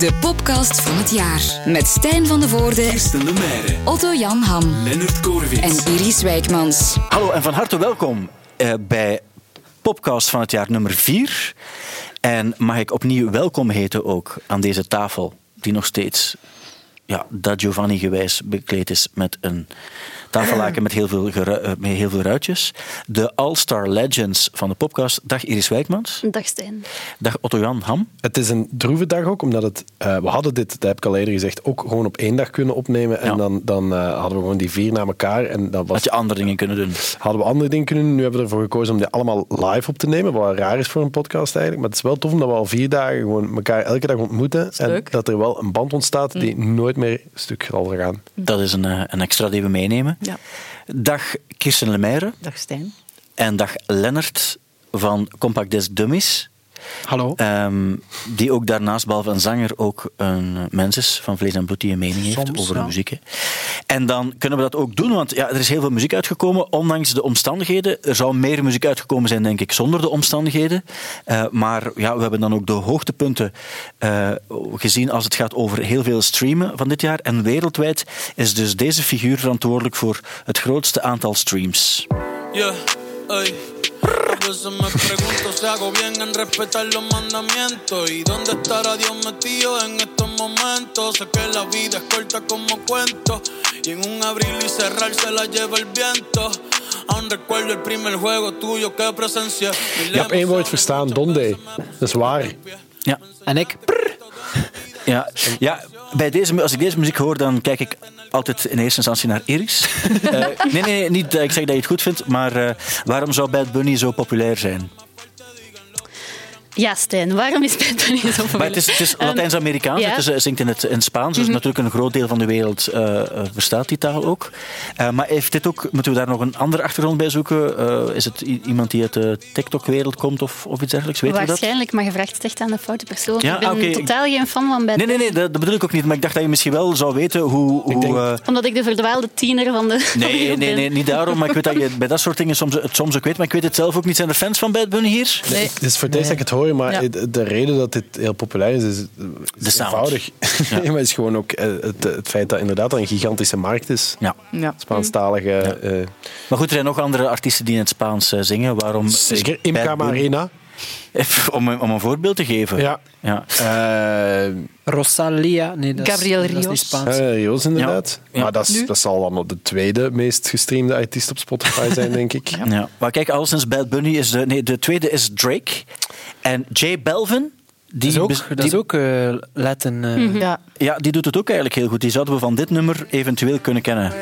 De podcast van het jaar. Met Stijn van de Voorde, Kirsten de Meijeren, Otto Jan Ham Lennart Korwitz. en Iris Wijkmans. Hallo en van harte welkom eh, bij Popcast van het jaar nummer 4. En mag ik opnieuw welkom heten ook aan deze tafel, die nog steeds ja, da Giovanni gewijs bekleed is met een tafellaken met heel veel, eh, met heel veel ruitjes. De All-Star Legends van de Popcast. Dag Iris Wijkmans. Dag Stijn. Dag Otto-Jan Ham. Het is een droeve dag ook, omdat het, eh, we hadden dit, dat heb ik al eerder gezegd, ook gewoon op één dag kunnen opnemen. En Ja. dan, dan eh, hadden we gewoon die vier na elkaar. En dat was, Had je andere dingen kunnen doen? hadden we andere dingen kunnen doen. Nu hebben we ervoor gekozen om die allemaal live op te nemen, wat raar is voor een podcast eigenlijk. Maar het is wel tof omdat we al vier dagen gewoon elkaar elke dag ontmoeten. En leuk. dat er wel een band ontstaat die nooit meer stuk zal gaan. Dat is een, een extra die we meenemen. Ja. Dag Kirsten Lemaire Dag Stijn. en dag Lennart van Compact Disc Dummies. Hallo. Ehm, die ook daarnaast, behalve een zanger, ook een mens is van vlees en bloed die een mening heeft Soms, over ja. muziek. hè. En dan kunnen we dat ook doen, want ja, er is heel veel muziek uitgekomen, ondanks de omstandigheden. Er zou meer muziek uitgekomen zijn, denk ik, zonder de omstandigheden. Eh, maar ja, we hebben dan ook de hoogtepunten eh, gezien als het gaat over heel veel streamen van dit jaar. En wereldwijd is dus deze figuur verantwoordelijk voor het grootste aantal streams. Yeah, ey. Veces me pregunto si hago bien en respetar los mandamientos. ¿Y dónde estará Dios metido en estos momentos? Sé que la vida es corta como cuento. Y en un abrir y cerrar se la lleva el viento. Aún recuerdo el primer juego tuyo que presencié. Je hebt één woord verstaan, Donde. Dat is waar. Ja, En ik? Ja, ja bij deze, als ik deze muziek hoor, dan kijk ik altijd in eerste instantie naar Iris. Eh, nee, nee, nee, niet dat ik zeg dat je het goed vindt, maar eh, waarom zou Bad Bunny zo populair zijn? Ja, Stijn, waarom is Bad Bunny zo populair? Maar het is, het is Ehm, Latijns-Amerikaans, ja. het is, zingt in het in Spaans, dus natuurlijk een groot deel van de wereld eh, eh, verstaat die taal ook. Eh, maar heeft dit ook, moeten we daar nog een andere achtergrond bij zoeken? Eh, is het iemand die uit de TikTok-wereld komt of, of iets dergelijks? Weet je dat? Waarschijnlijk, maar je vraagt het echt aan de foute persoon. Ja, ik ben totaal geen fan van Bad Nee, nee, nee, dat, dat bedoel ik ook niet, maar ik dacht dat je misschien wel zou weten hoe... hoe denk- eh, Omdat ik de verdwaalde tiener van de Nee, nee, nee, niet daarom. Maar ik weet dat je bij dat soort dingen soms, het soms ook weet. Maar ik weet het zelf ook niet. Zijn er fans van Bad Bunny hier? Nee. Het is voor dat ik het hoor, maar Ja. de- de reden dat dit heel populair is, is, is sound. eenvoudig. Nee, maar is gewoon ook eh, het, het feit dat inderdaad dat een gigantische markt is. Ja. Ja. Spaanstalige. eh, Maar goed, er zijn nog andere artiesten die in het Spaans eh, zingen. Waarom? zeker. Imca Marina. Om, een- om een voorbeeld te geven. Ja. ja. Eh, Rosalia. Nee, dat is, Gabriel dat is Rios. Spaans. eh, Rios inderdaad. Ja. Maar dat, is, dat zal dan de tweede meest gestreamde artiest op Spotify zijn, denk ik. Ja. Maar kijk, alleszins Bad Bunny is de... Nee, de tweede is Drake. En J Balvin... Die, Dat is ook, dat is ook Latin. Ja. Ja, die doet het ook eigenlijk heel goed. Die zouden we van dit nummer eventueel kunnen kennen.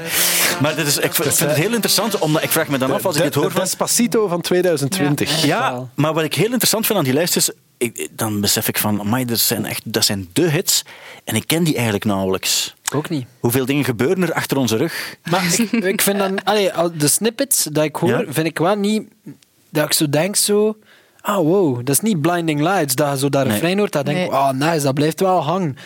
Maar dit is, ik vind het heel interessant, omdat ik vraag me dan af als ik dit hoor... de Van, Despacito van 2020. Ja, maar wat ik heel interessant vind aan die lijst is, ik, dan besef ik van, amai, dat zijn echt, dat zijn de hits en ik ken die eigenlijk nauwelijks. Ook niet. Hoeveel dingen gebeuren er achter onze rug? Maar ik, ik vind dan... Allee, al de snippets dat ik hoor, Ja? vind ik wel niet... Dat ik zo denk zo... Ah, wow, dat is niet Blinding Lights. Dat je zo daar Nee. hoort, dat denk ik... Nee. Ah, nice, dat blijft wel hangen.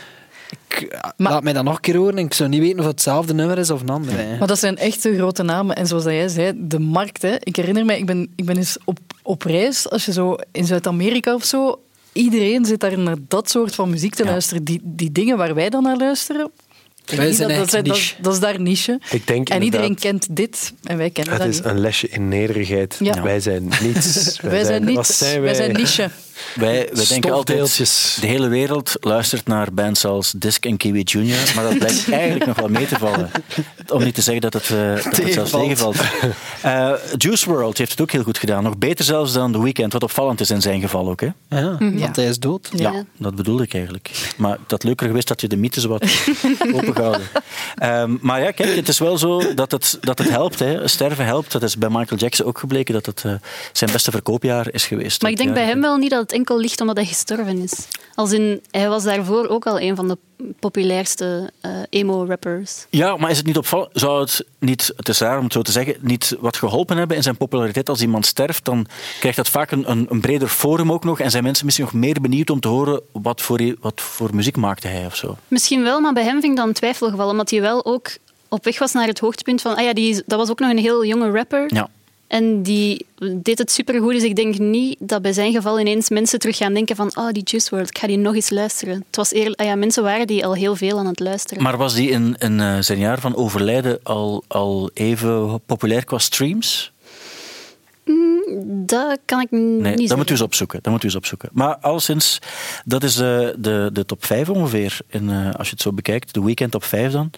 Ik, Maar- laat mij dat nog een keer horen. Ik zou niet weten of het hetzelfde nummer is of een andere. hè. Maar dat zijn echt de grote namen. En zoals jij zei, de markt. Hè. Ik herinner mij, ik ben, ik ben eens op, op reis, als je zo in Zuid-Amerika of zo, iedereen zit daar naar dat soort van muziek te Ja. luisteren. Die, die dingen waar wij dan naar luisteren, Wij zijn dat, echt dat, dat, niche. dat is daar niche. Ik denk en iedereen kent dit en wij kennen Het dat is niet. een lesje in nederigheid. Ja. Wij zijn niets. Wij zijn Wat niets, zijn wij zijn niche. Wij, wij denken altijd, de hele wereld luistert naar bands als Disc en Kiwi Junior, maar dat blijkt eigenlijk nog wel mee te vallen. Om niet te zeggen dat het, eh, dat het zelfs tegenvalt. Eh, Juice WRLD heeft het ook heel goed gedaan. Nog beter zelfs dan The Weeknd, wat opvallend is in zijn geval ook. Hè? Ja, want hij is dood. Ja, Ja. dat bedoelde ik eigenlijk. Maar dat leuker geweest dat je de mythes wat opengehouden. Ehm maar ja, kijk, het is wel zo dat het, dat het helpt. Hè. Sterven helpt. Dat is bij Michael Jackson ook gebleken dat het eh, zijn beste verkoopjaar is geweest. Maar ik denk bij hem wel niet dat het enkel ligt omdat hij gestorven is. Als in, hij was daarvoor ook al een van de populairste eh, emo-rappers. Ja, maar is het niet opvallend? Zou het niet, het is raar om het zo te zeggen, niet wat geholpen hebben in zijn populariteit? Als iemand sterft, dan krijgt dat vaak een, een, een breder forum ook nog. En zijn mensen misschien nog meer benieuwd om te horen wat voor, wat voor muziek maakte hij of zo. Misschien wel, maar bij hem vind ik dat een twijfelgeval. Omdat hij wel ook op weg was naar het hoogtepunt van... Ah ja, die, dat was ook nog een heel jonge rapper. Ja. En die deed het supergoed, dus ik denk niet dat bij zijn geval ineens mensen terug gaan denken van oh, die Juice WRLD, ik ga die nog eens luisteren. Het was eerlijk, ah ja, mensen waren die al heel veel aan het luisteren. Maar was die in, in eh, zijn jaar van overlijden al, al even populair qua streams? Dat kan ik n- Nee, niet dat moet u eens opzoeken. Dat moet u eens opzoeken. Maar alleszins, dat is eh, de, de top 5 ongeveer. In, eh, als je het zo bekijkt, de weekend top 5 dan.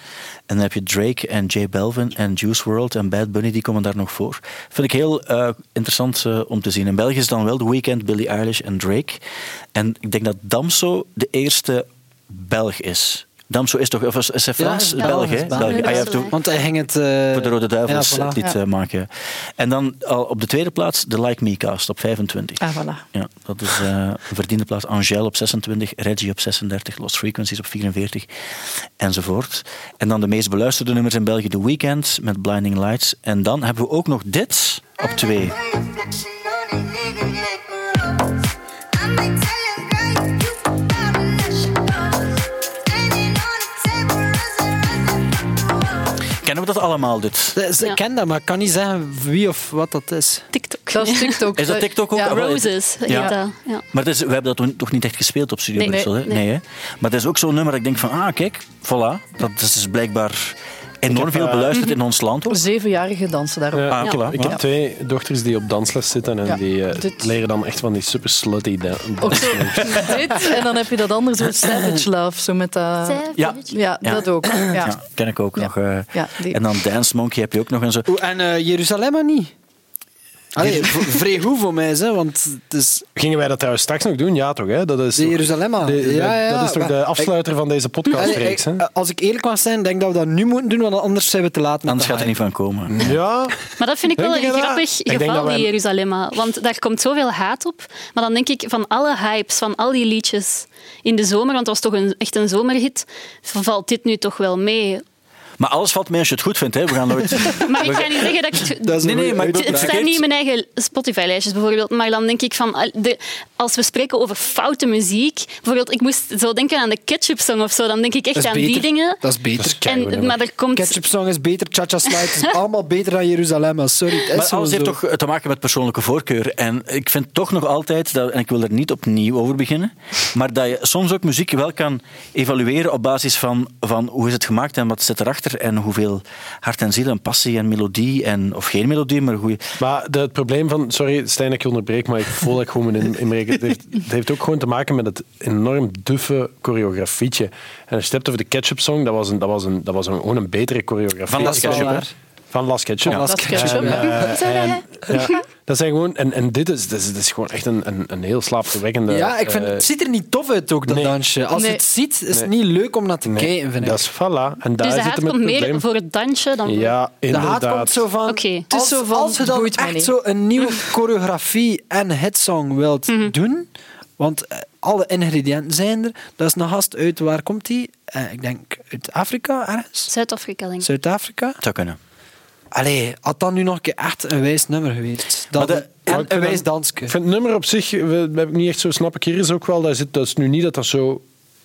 En dan heb je Drake en J Balvin en Juice WRLD en Bad Bunny, die komen daar nog voor. Vind ik heel eh, interessant om te zien. In België is dan wel de weekend, Billie Eilish en Drake. En ik denk dat Damso de eerste Belg is. Damso is toch, of is is hij Frans? Ja, Belg, hè? Ah, je hebt ook- Want hij ging het... eh, voor de Rode Duivels ja, voilà. die het eh, maken. En dan al op de tweede plaats de Like Me cast op 25. Ah, voilà. Ja, dat is eh, een verdiende plaats. Angèle op 26, Reggie op 36, Lost Frequencies op 44 enzovoort. En dan de meest beluisterde nummers in België, The Weeknd met Blinding Lights. En dan hebben we ook nog dit op 2. Dat allemaal? Ze Ja. ken dat, maar ik kan niet zeggen wie of wat dat is. TikTok. Dat is TikTok. Is dat TikTok ook? Ja, Ah, Roses Ja. dat. Ja. Maar het is, we hebben dat toch niet echt gespeeld op Studio Nee, Brussel, hè? nee, nee. hè? Maar het is ook zo'n nummer dat ik denk van, ah, kijk, voilà. Dat is dus blijkbaar enorm heb, veel eh, beluisterd in ons land. Ook. Zevenjarigen dansen daarop. Ja. Ah, voilà, Ik heb twee dochters die op dansles zitten en Ja, die eh, leren dan echt van die super slutty da- Ook zo dansmoves. dit, en dan heb je dat andere soort Savage Love, zo met dat... Ja. Ja, Ja. dat ook. Ja. Ja, ken ik ook Ja. nog. eh. En dan Dance Monkey heb je ook nog en zo. Oeh, en eh, Jeruzalem niet? Allee, vrij goed voor mij, hè, want het is Gingen wij dat trouwens straks nog doen? Ja, toch? Hè? Dat is de toch- Jeruzalem. de- de- ja, ja, dat is toch de afsluiter van deze podcastreeks? hè? Als ik eerlijk mag zijn, denk ik dat we dat nu moeten doen, want anders zijn we te laat. met Anders de gaat er niet van komen. Ja, Maar dat vind ik Denk wel een dat? grappig Ik denk geval, dat wij- die Jeruzalemma. Want daar komt zoveel haat op. Maar dan denk ik, van alle hypes, van al die liedjes in de zomer, want het was toch een, echt een zomerhit, valt dit nu toch wel mee. Maar alles valt mee als je het goed vindt. Hè. We gaan nooit... Maar ik ga niet zeggen dat ik... het- Dat is een Nee, nee, maar Het, bedoel- het staat niet in mijn eigen Spotify-lijstjes bijvoorbeeld, maar dan denk ik van, de, als we spreken over foute muziek, bijvoorbeeld, ik moest zo denken aan de Ketchup Song of zo, dan denk ik echt aan die dingen. Dat is beter. Dat is keigoed En, maar er komt... Ketchup Song is beter, Cha-Cha Slide is allemaal beter dan Jeruzalem. Sorry, het is Maar alles heeft toch te maken met persoonlijke voorkeur. En ik vind toch nog altijd, dat, en ik wil er niet opnieuw over beginnen, maar dat je soms ook muziek wel kan evalueren op basis van, van hoe is het gemaakt en wat zit erachter en hoeveel hart en ziel en passie en melodie, en, of geen melodie, maar goede. Maar de, het probleem van... Sorry, Stijn, dat ik je onderbreek, maar ik voel dat ik gewoon moet in- inbreken. Het heeft, het heeft ook gewoon te maken met het enorm duffe choreografietje. En als je het hebt over de Ketchup Song, dat was, een, dat was, een, dat was een, gewoon een betere choreografie. Van Ketchup, hè? Van Las Ketchup. Van Las Dat is Ketchup. En, ja. en- ja, dat zijn gewoon... En, en dit, is, dit, is, dit is gewoon echt een, een, een heel slaapverwekkende... Ja, ik vind, eh, het ziet er niet tof uit ook, dat nee. dansje. Als Nee. je het ziet, is het Nee. niet leuk om naar te nee, kijken, vind ik. Dat is voilà. En daar dus de zit haat komt meer probleem. voor het dansje dan voor... Ja, De inderdaad. haat komt zo van... Is Als, zo van, als je dan echt niet. zo een nieuwe choreografie en hitsong wilt Mhm. doen, want eh, alle ingrediënten zijn er, dat is een gast uit, waar komt die? Eh, ik denk uit Afrika ergens? Zuid-Afrika, denk ik. Zuid-Afrika? Het zou kunnen. Allee, had dat nu nog een keer echt een wijs nummer geweest. Dat de- en een wijs dansje. Ik vind het nummer op zich, we- heb ik niet echt zo snap ik. Hier is ook wel, dat, zit, dat is nu niet dat dat zo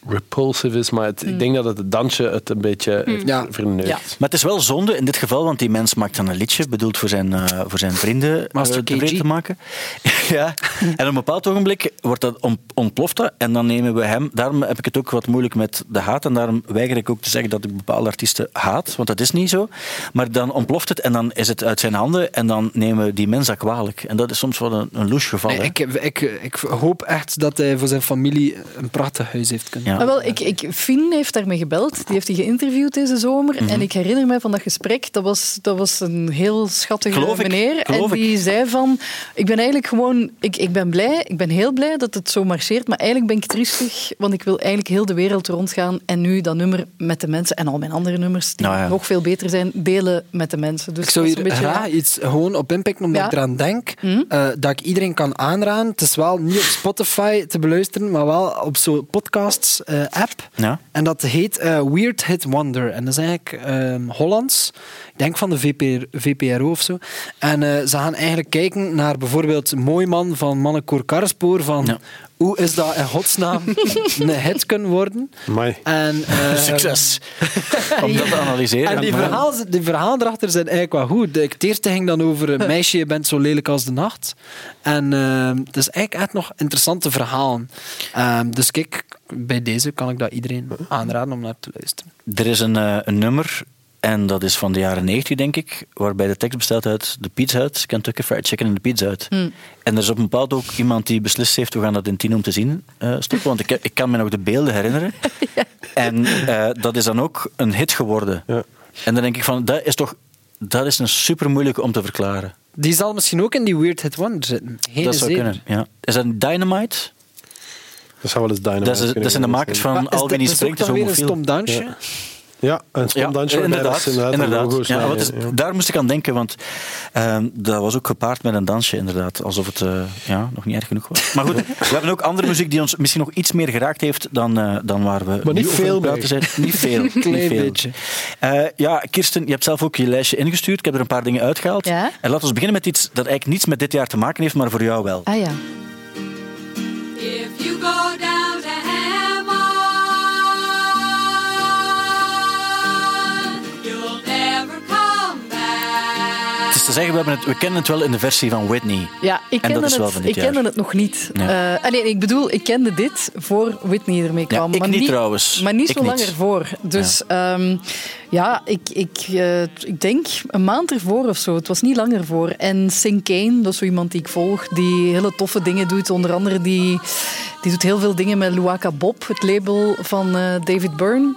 repulsive is, maar het, ik denk dat het dansje het een beetje heeft Ja. verneukt. Ja. Maar het is wel zonde in dit geval, want die mens maakt dan een liedje bedoeld voor zijn, eh, voor zijn vrienden Master eh, tevreden KG. te maken. ja. En op een bepaald ogenblik wordt dat on- ontploft dat en dan nemen we hem. Daarom heb ik het ook wat moeilijk met de haat en daarom weiger ik ook te zeggen dat ik bepaalde artiesten haat, want dat is niet zo. Maar dan ontploft het en dan is het uit zijn handen en dan nemen we die mens dat kwalijk. En dat is soms wel een, een louche geval. Nee, ik, ik, ik hoop echt dat hij voor zijn familie een prachtig huis heeft kunnen. Ja. Ah, wel, ik, ik, Fien heeft daarmee gebeld. Die heeft hij geïnterviewd deze zomer. Mhm. En ik herinner me van dat gesprek, dat was, dat was een heel schattige Geloof meneer. en die zei van, ik ben eigenlijk gewoon... Ik, ik ben blij, ik ben heel blij dat het zo marcheert, maar eigenlijk ben ik triestig, want ik wil eigenlijk heel de wereld rondgaan en nu dat nummer met de mensen en al mijn andere nummers, die Nou ja. nog veel beter zijn, delen met de mensen. Dus Ik zou hier een beetje... graag iets gewoon op inpikken, omdat Ja. ik eraan denk Mhm. eh, dat ik iedereen kan aanraden. Het is wel niet op Spotify te beluisteren, maar wel op zo podcasts eh, app. Ja. En dat heet eh, Weird Hit Wonder. En dat is eigenlijk ehm, Hollands. Ik denk van de VPR, VPRO of zo. En eh, ze gaan eigenlijk kijken naar bijvoorbeeld Mooi Man van Mannekoor Karspoor. Van Ja. hoe is dat in godsnaam een hit kunnen worden. Amai. En, eh, Succes. Om dat te analyseren. En die verhalen, die verhalen erachter zijn eigenlijk wel goed. De- Het eerste ging dan over een meisje, je bent zo lelijk als de nacht. En eh, het is eigenlijk echt nog interessante verhalen. Ehm, dus kijk, bij deze kan ik dat iedereen aanraden om naar te luisteren. Er is een, eh, een nummer, en dat is van de jaren 90, denk ik, waarbij de tekst bestaat uit de Pizza Hut, Kentucky Fried Chicken en de Pizza Hut. En er is op een bepaald ook iemand die beslist heeft, we gaan dat in tien om te zien eh, stoppen, want ik, ik kan me nog de beelden herinneren. En eh, dat is dan ook een hit geworden. Ja. En dan denk ik van, dat is toch dat is een super moeilijke om te verklaren. Die zal misschien ook in die Weird Hit Wonder zitten. Geen dat zou kunnen, ja. Is dat Dynamite? Dat zou wel eens Dynamite Dat, is, kunnen dat zijn de makers van die dat is ook spreekt, is dan weer een stom dansje. Ja. Ja, een stom dansje waarbij dat inderdaad. inderdaad, Ja, is- ja. Daar moest ik aan denken, want ehm, dat was ook gepaard met een dansje, inderdaad. Alsof het eh, ja, nog niet erg genoeg was. Maar goed, we hebben ook andere muziek die ons misschien nog iets meer geraakt heeft dan, eh, dan waar we Maar niet veel praten meer. zijn. Niet veel. niet Klein veel. beetje. Eh, ja, Kirsten, je hebt zelf ook je lijstje ingestuurd. Ik heb er een paar dingen uitgehaald. Ja? En laten we beginnen met iets dat eigenlijk niets met dit jaar te maken heeft, maar voor jou wel. Ah ja. If you go zeggen, we, hebben het, we kennen het wel in de versie van Whitney. Ja, ik En dat kende, is wel het, van dit ik jaar. kende het nog niet. Ja. Eh, nee, ik bedoel, ik kende dit voor Whitney ermee Ja, kwam. ik maar niet trouwens. Maar niet Ik zo niet. lang ervoor. Dus ja, ja ik, ik, eh, ik denk een maand ervoor of zo. Het was niet lang ervoor. En Sing Kane, dat is zo iemand die ik volg, die hele toffe dingen doet. Onder andere, die, die doet heel veel dingen met Luaka Bob, het label van eh, David Byrne.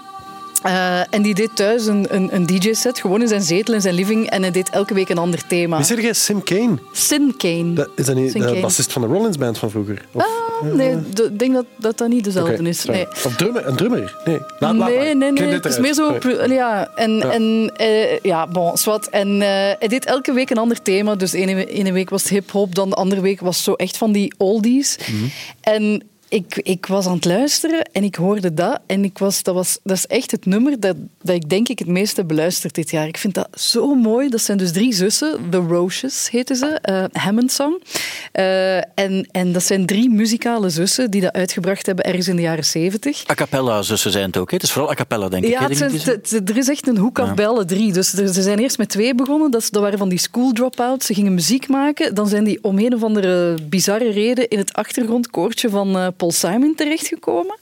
Eh, en die deed thuis een, een, een DJ-set, gewoon in zijn zetel, in zijn living. En hij deed elke week een ander thema. Wie zeg jij? Sim Kane? Sin Kane. Dat, is dat niet de Kane. bassist van de Rollins Band van vroeger? Of, Ah, nee, d- ik denk dat dat, dat niet dezelfde is. Nee. Of drummer, een drummer? Nee, Laat- laat maar. nee, nee, nee. Het is meer zo. Nee. Ja, en, Ja. en eh, ja, bon, zwart. En eh, hij deed elke week een ander thema. Dus de ene, ene week was het hip-hop, dan de andere week was zo echt van die oldies. Mhm. En ik, ik was aan het luisteren en ik hoorde dat. En ik was, dat, was, dat is echt het nummer dat, dat ik denk ik het meeste beluisterd dit jaar. Ik vind dat zo mooi. Dat zijn dus drie zussen. The Roches heten ze. eh Hammond Song. Eh, en, en dat zijn drie muzikale zussen die dat uitgebracht hebben ergens in de jaren zeventig. A cappella zussen zijn het ook. Hè? Het is vooral a cappella, denk ik. Ja, het zijn, het- er is echt een hoek af Ja. drie. Dus er- ze zijn eerst met twee begonnen. Dat, dat waren van die school drop-outs. Ze gingen muziek maken. Dan zijn die om een of andere bizarre reden in het achtergrondkoortje van eh, Paul Simon terechtgekomen.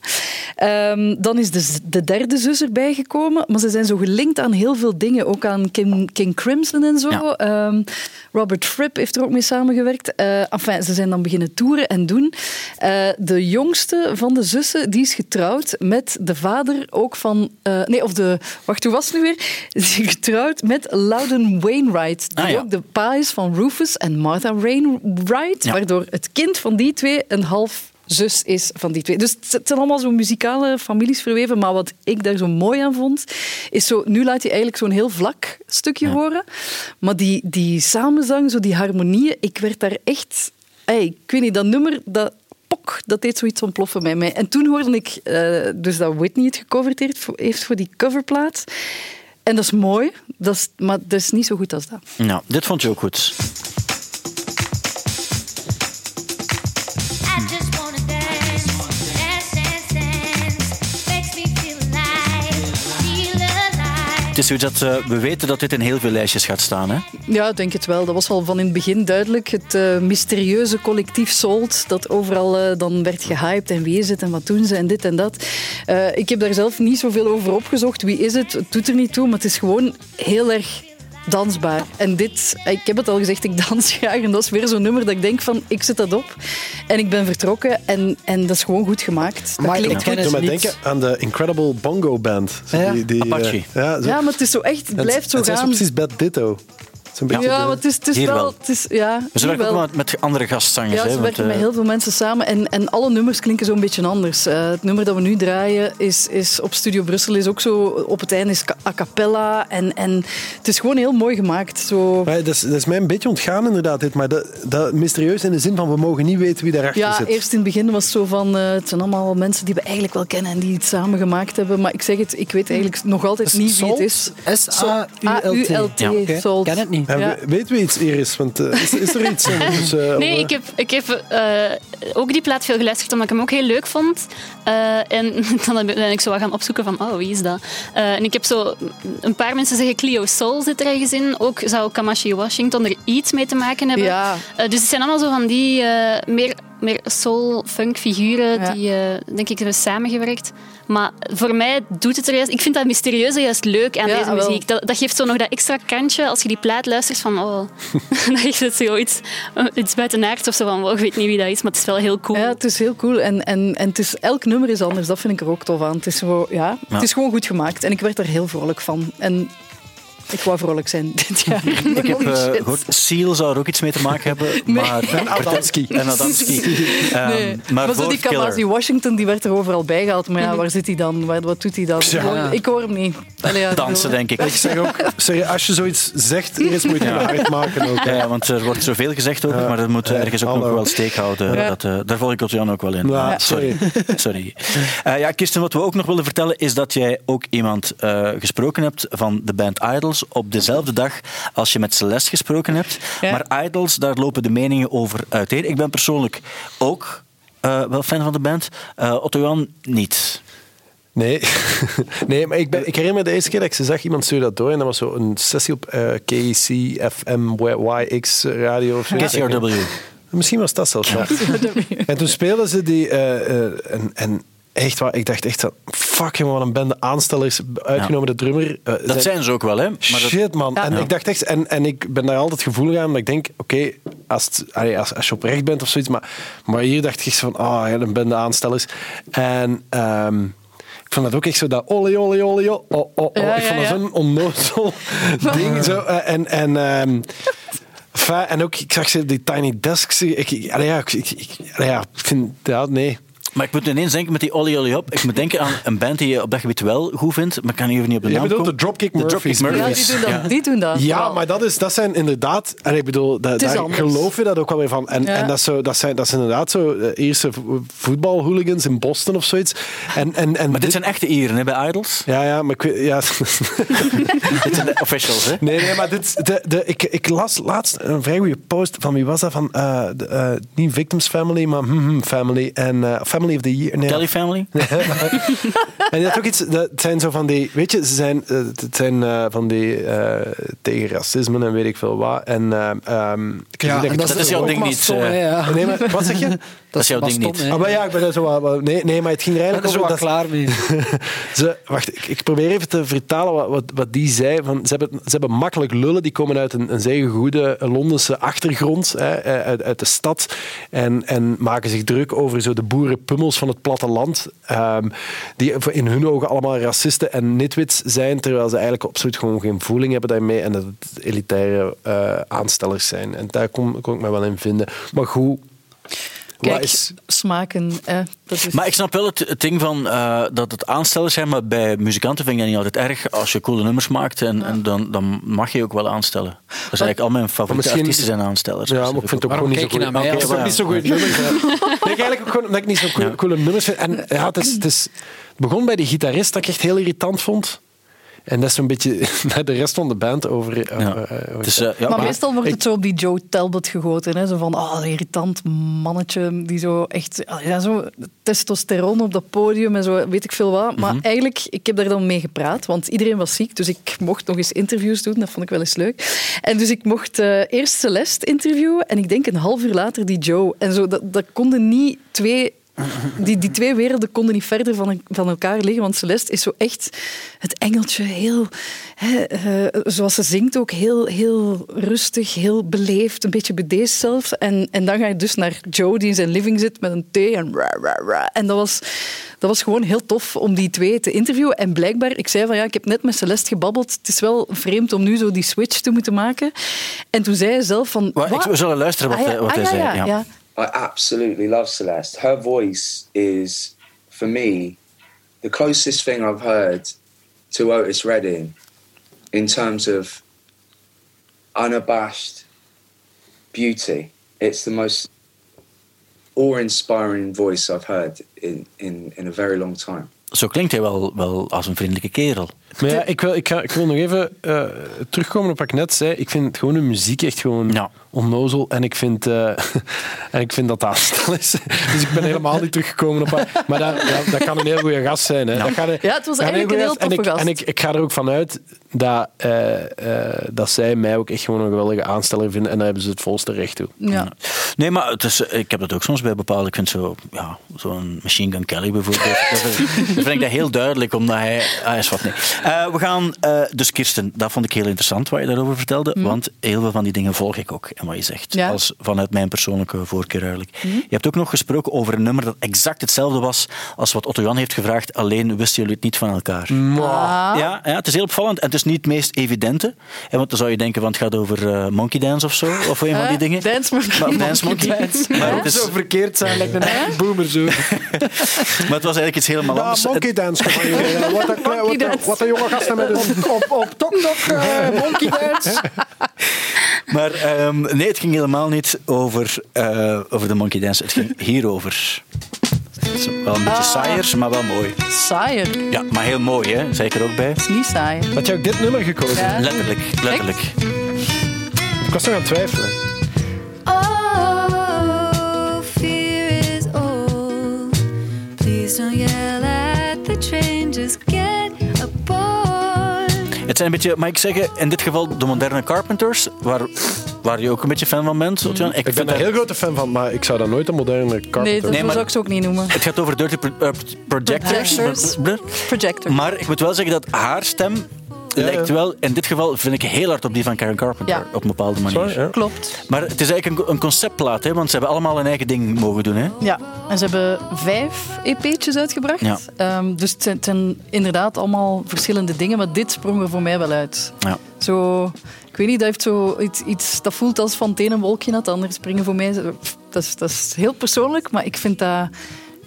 Ehm, dan is de, de derde zus erbij gekomen. Maar ze zijn zo gelinkt aan heel veel dingen. Ook aan King, King Crimson en zo. Ja. Ehm, Robert Fripp heeft er ook mee samengewerkt. Eh enfin, ze zijn dan beginnen toeren en doen. Eh, de jongste van de zussen die is getrouwd met de vader ook van... eh, nee, of de... Wacht, hoe was het nu weer? Is getrouwd met Loudon Wainwright. Die Ah, ja. ook de pa is van Rufus en Martha Wainwright. Ja. Waardoor het kind van die twee een half zus is van die twee. Dus het zijn allemaal zo muzikale families verweven. Maar wat ik daar zo mooi aan vond, is zo... Nu laat hij eigenlijk zo'n heel vlak stukje horen. Maar die, die samenzang, zo die harmonieën, ik werd daar echt... Ey, ik weet niet, dat nummer... Dat, pok, dat deed zoiets ontploffen bij mij. En toen hoorde ik eh, dus dat Whitney het gecoverd heeft voor, heeft voor die coverplaat. En dat is mooi, dat is, maar dat is niet zo goed als dat. Nou, dit vond je ook goed. Het is zoiets dat eh, we weten dat dit in heel veel lijstjes gaat staan. Hè? Ja, ik denk het wel. Dat was al van in het begin duidelijk. Het eh, mysterieuze collectief Salt, dat overal eh, dan werd gehyped. En wie is het en wat doen ze en dit en dat. Ik heb daar zelf niet zoveel over opgezocht. Wie is het? Het doet er niet toe, maar het is gewoon heel erg dansbaar. En dit, ik heb het al gezegd, ik dans graag. En dat is weer zo'n nummer dat ik denk van, ik zet dat op. En ik ben vertrokken en, en dat is gewoon goed gemaakt. Dat Maar klinkt ik het Doe mij niet. denken aan de Incredible Bongo Band. Zo Ja, die, die, Apache. eh, ja, zo. Ja, maar het is zo echt, het blijft zo en zij is gaan. precies Bad Ditto. Is een beetje Ja, de- maar het is, het is Hier wel... wel. Het is, ja, We werken ook wel. met, met andere gastzangers. Ja, ze want, werken met eh, heel veel mensen samen en, en alle nummers klinken zo'n beetje anders. Eh, het nummer dat we nu draaien is, is op Studio Brussel is ook zo op het einde is a cappella en, en het is gewoon heel mooi gemaakt. Zo. Maar dat, is, dat is mij een beetje ontgaan inderdaad, dit, maar dat, dat mysterieus in de zin van we mogen niet weten wie daarachter Ja, zit. eerst in het begin was het zo van eh, het zijn allemaal mensen die we eigenlijk wel kennen en die iets samen gemaakt hebben, maar ik zeg het, ik weet eigenlijk nog altijd niet wie het is. S-A-U-L-T. Ja. Salt. Ken het niet. Ja, Ja. we- Weten we iets, Iris? Want, eh, is, is er iets? ondertussen, eh, Nee, ik heb, ik heb eh, ook die plaat veel geluisterd omdat ik hem ook heel leuk vond. Eh, en dan ben ik zo wat gaan opzoeken van, oh, wie is dat? Eh, en ik heb zo... Een paar mensen zeggen Clio Soul zit er ergens in. Ook zou Kamashi Washington er iets mee te maken hebben. Ja. Eh, dus het zijn allemaal zo van die eh, meer, meer soul-funk figuren Ja. die, eh, denk ik, hebben samengewerkt. Maar voor mij doet het er juist... Ik vind dat mysterieuze juist leuk aan Ja, deze wel. muziek. Dat, dat geeft zo nog dat extra kantje als je die plaat luistert van... Oh, dan heeft het zo iets, eh, iets buitenaards of zo van... wow, ik weet niet wie dat is, maar het is wel heel cool. Ja, het is heel cool. En, en, en het is, elk nummer is anders. Dat vind ik er ook tof aan. Het is, zo, ja, Ja. het is gewoon goed gemaakt. En ik werd er heel vrolijk van. En ik wou vrolijk zijn dit jaar. Ik heb shit. gehoord, Seal zou er ook iets mee te maken hebben. Maar, en Adamski. En Adamski. Ehm, Nee, maar maar zo voor die. Kamasi Washington die werd er overal bij gehaald. Maar ja, waar zit hij dan? Waar, wat doet hij dan? Ja. Ik hoor hem niet. Allee, ja, Dansen, denk ik. Ik zeg ook, zeg, als je zoiets zegt, Iris moet je het hard maken ook. Ja, ja, want er wordt zoveel gezegd over, maar dat moet Ja, ergens ook nog wel steek houden. Ja. Dat, eh, daar volg ik Jan ook wel in. Ja, sorry. sorry. Eh, ja, Kirsten, wat we ook nog willen vertellen is dat jij ook iemand eh, gesproken hebt van de band Idols op dezelfde dag als je met Celeste gesproken hebt. Ja. Maar Idols, daar lopen de meningen over uiteen. Ik ben persoonlijk ook eh, wel fan van de band. Eh Otto Jan niet. Nee, nee maar ik, ben, ik herinner me de eerste keer dat ik ze zag, iemand stuurde dat door en dat was zo een sessie op eh KC, FM, YX radio of zo. KCRW. Misschien was dat zelfs. En toen speelden ze die... eh, eh, en, en echt waar, ik dacht echt zo, fuck jongen, wat een bende aanstellers, uitgenomen de drummer. eh, Dat zijn ze ook wel, hè? Maar dat, Shit, man. En Ja. ik dacht echt, en, en ik ben daar altijd gevoelig aan, dat ik denk, oké, als, als, als je oprecht bent of zoiets, maar, maar hier dacht ik echt van, ah, een bende aanstellers. En ehm, ik vond dat ook echt zo dat oh, oh, oh. Ja, ik ja, vond dat ja. zo'n onnozel ding. Zo, eh, en, en, ehm, en ook, ik zag ze die tiny desks. Ik, ik, ja, ik vind, ja, nee. Maar ik moet ineens denken met die Olly Olly Hop. Ik moet denken aan een band die je op dat gebied wel goed vindt, maar ik kan even niet op de Je naam bedoelt komen. de Dropkick De Murphys. Dropkick Ja, Murphys. die doen dat. Die doen dat. Ja, maar dat, is, dat zijn inderdaad... En ik bedoel, is daar anders. geloof je dat ook wel weer van. En, Ja. en dat, is zo, dat, zijn, dat zijn inderdaad zo eh, eerste vo- voetbalhooligans in Boston of zoiets. En, en, en Maar dit zijn echte Ieren hè, bij Idols. Ja, ja, maar ik weet... Ja. dit zijn de officials, hè? Nee, nee, maar dit, de, de, ik, ik las laatst een vrij goede post van wie was dat? Van, eh, de, eh, niet Victims Family, maar hmm, hmm, Family. En eh, Family of the Year. Nee, Kelly Family? En dat, ook iets, dat zijn zo van die, weet je, ze zijn, eh, het zijn eh, van die eh, tegen racisme en weet ik veel wat. En, ik Ja, denk en dat dat is jouw ook ding maar niet, hè, ja. Nee, maar wat zeg je? Dat is jouw ding stom, niet. Ah, maar ja, ik ben er zo wat- nee, nee, maar het ging er ben eigenlijk er zo over klaar mee. ze, wacht, ik, ik probeer even te vertalen wat, wat, wat die zei. Van, ze, hebben, ze hebben makkelijk lullen, die komen uit een, een zeer goede Londense achtergrond, hè, eh, uit, uit de stad, en, en maken zich druk over zo de boerenpummels van het platteland, ehm, die in hun ogen allemaal racisten en nitwits zijn, terwijl ze eigenlijk absoluut gewoon geen voeling hebben daarmee en dat het elitaire eh, aanstellers zijn. En daar kon, kon ik me wel in vinden. Maar goed, Kijk, is... smaken. Eh, dat is... Maar ik snap wel het, het ding van eh, dat het aanstellers zijn, maar bij muzikanten vind ik dat niet altijd erg. Als je coole nummers maakt, en, en dan, dan mag je ook wel aanstellen. Dat is eigenlijk al mijn favoriete misschien- artiesten zijn aanstellers. Ja, Dus maar ik vind het ook gewoon niet zo kijk je goed. naar mij is ook niet zo goed nummers. ik eigenlijk ook gewoon omdat ik niet zo coole, coole nummers vind. En ja, het, is, het, is, het begon bij die gitarist dat ik echt heel irritant vond. En dat is zo'n beetje naar de rest van de band over. Ja. eh, ja, maar maar- meestal wordt ik- het zo op die Joe Talbot gegoten. Hè? Zo van, oh, een irritant mannetje die zo echt... ah, Ja, zo testosteron op dat podium en zo, weet ik veel wat. Maar eigenlijk, ik heb daar dan mee gepraat, want iedereen was ziek. Dus ik mocht nog eens interviews doen, dat vond ik wel eens leuk. En dus ik mocht eh, eerst Celeste interviewen en ik denk een half uur later die Joe. En zo, dat, dat konden niet twee Die, die twee werelden konden niet verder van, van elkaar liggen, want Celeste is zo echt het engeltje, heel, hè, eh, zoals ze zingt ook, heel, heel rustig, heel beleefd, een beetje bedeesd zelfs. En, en dan ga je dus naar Joe, die in zijn living zit met een thee en ra, ra, ra. En dat was, dat was gewoon heel tof om die twee te interviewen. En blijkbaar, ik zei van ja, ik heb net met Celeste gebabbeld, het is wel vreemd om nu zo die switch te moeten maken. En toen zei hij zelf van... Ik- "Wat?" we zullen luisteren wat Ah, ja, hij- wat ah, hij ja, zei, ja, ja. ja. I absolutely love Celeste. Her voice is, for me, the closest thing I've heard to Otis Redding in terms of unabashed beauty. It's the most awe-inspiring voice I've heard in, in, in a very long time. Zo klinkt hij wel, wel als een vriendelijke kerel. Maar ja, ik wil, ik, ga, ik wil nog even eh, terugkomen op wat ik net zei. Ik vind gewoon de muziek echt gewoon Ja. onnozel. En ik vind, eh, en ik vind dat dat aanstel is. Dus ik ben helemaal niet teruggekomen op haar. Maar dat, dat, dat kan een heel goede gast zijn. Hè. Dat gaat een- Ja, het was dat eigenlijk een heel toffe gast. En, ik, gast. en ik, ik ga er ook vanuit dat, eh, eh, dat zij mij ook echt gewoon een geweldige aansteller vinden. En daar hebben ze het volste recht toe. Ja. Nee, maar het is, ik heb dat ook soms bij bepaalde. Ik vind zo, ja, zo'n Machine Gun Kelly bijvoorbeeld. dat, dat vind ik dat heel duidelijk, omdat hij. Hij is wat nee. Eh, we gaan. eh, dus Kirsten, dat vond ik heel interessant wat je daarover vertelde. Want heel veel van die dingen volg ik ook. En wat je zegt. Ja. Als vanuit mijn persoonlijke voorkeur eigenlijk. Je hebt ook nog gesproken over een nummer dat exact hetzelfde was als wat Otto Jan heeft gevraagd. Alleen wisten jullie het niet van elkaar. Ja, ja, het is heel opvallend. En het is niet het meest evidente. En want dan zou je denken, want het gaat over eh, Monkey Dance of zo. Of een van die dingen. Dance Monkey. Maar- Dance Monkey. Maar het, is, Zo verkeerd zijn, lijkt een echt boomer zo. maar het was eigenlijk iets helemaal Ja, anders. monkey dance. Wat een, jonge gasten met een... Op, op Tok Tok, eh, Monkey Dance. Maar ehm, nee, het ging helemaal niet over, eh, over de Monkey Dance. Het ging hierover. Het is wel een beetje saaier, maar wel mooi. Saaier. Ja, maar heel mooi, hè? Zei ik er ook bij. is niet saai. Had je ook dit nummer gekozen? Ja. Letterlijk, letterlijk. Ik was nog aan het twijfelen. Oh, fear is old. Please don't yell at the train, just get. Het zijn een beetje, mag ik zeggen, in dit geval de moderne Carpenters, waar, waar je ook een beetje fan van bent. Otjan. Ik ben vind een heel grote fan van, maar ik zou dat nooit een moderne Carpenter... Nee, dat Nee, zo maar- zou ik ze ook niet noemen. Het gaat over Dirty Pro- eh, Projectors. Projectors. Maar ik moet wel zeggen dat haar stem lijkt wel, in dit geval vind ik heel hard op die van Karen Carpenter. Ja. Op een bepaalde manier. Sorry, ja. Klopt. Maar het is eigenlijk een, een conceptplaat, hè, want ze hebben allemaal een eigen ding mogen doen. Hè. Ja, en ze hebben vijf EP'tjes uitgebracht. Ja. Ehm, dus het zijn, het zijn inderdaad allemaal verschillende dingen, maar dit sprong er voor mij wel uit. Ja. Zo, ik weet niet, dat heeft zo iets, iets dat voelt als van het ene wolkje naar het andere springen voor mij. Dat is, dat is heel persoonlijk, maar ik vind dat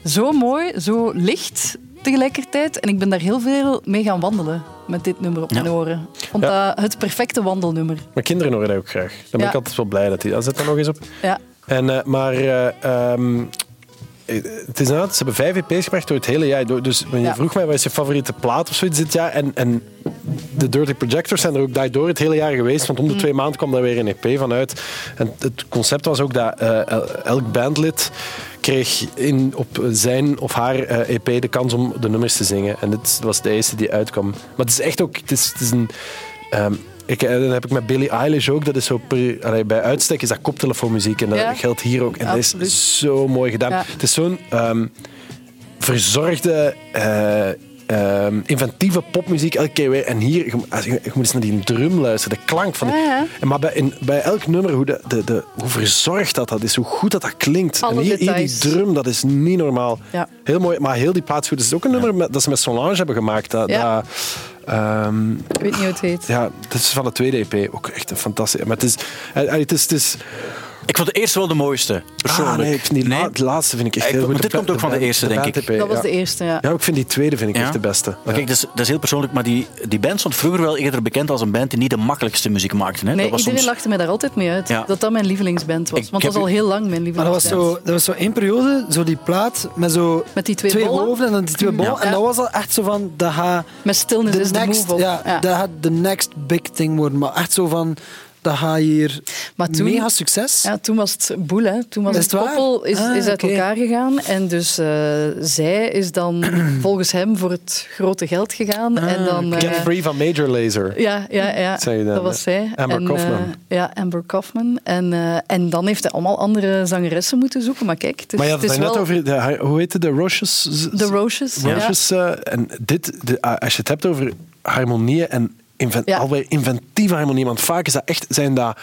zo mooi, zo licht tegelijkertijd. En ik ben daar heel veel mee gaan wandelen met dit nummer op Ja. mijn oren. Ja. het perfecte wandelnummer. Mijn kinderen horen dat ook graag. Dan ben ik altijd wel blij dat die... Dat zet er nog eens op. Ja. En, eh, maar eh, ehm, eh, het is inderdaad, ze hebben vijf EP's gebracht door het hele jaar. Door- Dus wanneer je Ja. vroeg mij wat is je favoriete plaat of zoiets dit jaar. En, en de Dirty Projectors zijn er ook daardoor het hele jaar geweest. Want om Mm. de twee maanden kwam daar weer een EP van uit. En het concept was ook dat eh, el- elk bandlid kreeg in, op zijn of haar eh, EP de kans om de nummers te zingen. En dit was de eerste die uitkwam. Maar het is echt ook... Het is, het is een... ehm, ik, eh, dat heb ik met Billie Eilish ook. Dat is zo per- allee, bij uitstek is dat koptelefoonmuziek. En dat Ja. geldt hier ook. En dat is zo mooi gedaan. Ja. Het is zo'n ehm, verzorgde, eh, ehm, inventieve popmuziek elke keer weer. En hier, je, als je, je moet eens naar die drum luisteren, de klank van die... Ja, ja. En maar bij, in, bij elk nummer, hoe, de, de, de, hoe verzorgd dat, dat is, hoe goed dat, dat klinkt. Alle en hier, hier die drum, dat is niet normaal. Ja. Heel mooi, maar heel die plaats goed. Het is ook een nummer met- dat ze met Solange hebben gemaakt. Dat, Ja. dat, ehm, Ik weet niet hoe het heet. ja, dat is van de tweede EP ook echt een fantastisch. Maar het is, eh, het is, het is Ik vond de eerste wel de mooiste, persoonlijk. Ah, nee, ik vind die la- de laatste vind ik echt Ik- heel goed. dit De komt ook van de eerste, denk ik. Dat was ja. de eerste, ja. Ja, ik vind die tweede vind ik Ja? echt de beste. Maar kijk, dat is, dat is heel persoonlijk, maar die, die band stond vroeger wel eerder bekend als een band die niet de makkelijkste muziek maakte. Hè? Nee, dat was iedereen soms... lachte mij daar altijd mee uit. Ja. Dat dat mijn lievelingsband was. Ik want dat was al heel lang mijn Maar dat was, lievelingsband. zo, dat was zo één periode, zo die plaat met zo Met die twee, bollen. hoofden en dan die twee bollen. Ja. En dat was al echt zo van, dat gaat Met Stillness de is the next, move. op. ja, Ja. dat gaat de next big thing worden. Maar echt zo van, dat ga je hier... Maar toen- mega succes. Ja, toen was het boel, hè. Toen was Is het koppel is, Ah, is uit elkaar gegaan. En dus eh, zij is dan volgens hem voor het grote geld gegaan. Ah, en dan, Get eh, Free van Major Lazer. ja, ja, ja. Zei je dan, dat was zij. Amber en, Kaufman. eh, ja, Amber Kaufman. En, eh, en dan heeft hij allemaal andere zangeressen moeten zoeken. Maar kijk, het is, Maar je had het net wel... over, de, hoe heette de Roches? De Roches. ja. Roches eh, en dit, de, als je het hebt over harmonieën en inven, Ja. alweer inventieve harmonieën, want vaak is dat echt, zijn dat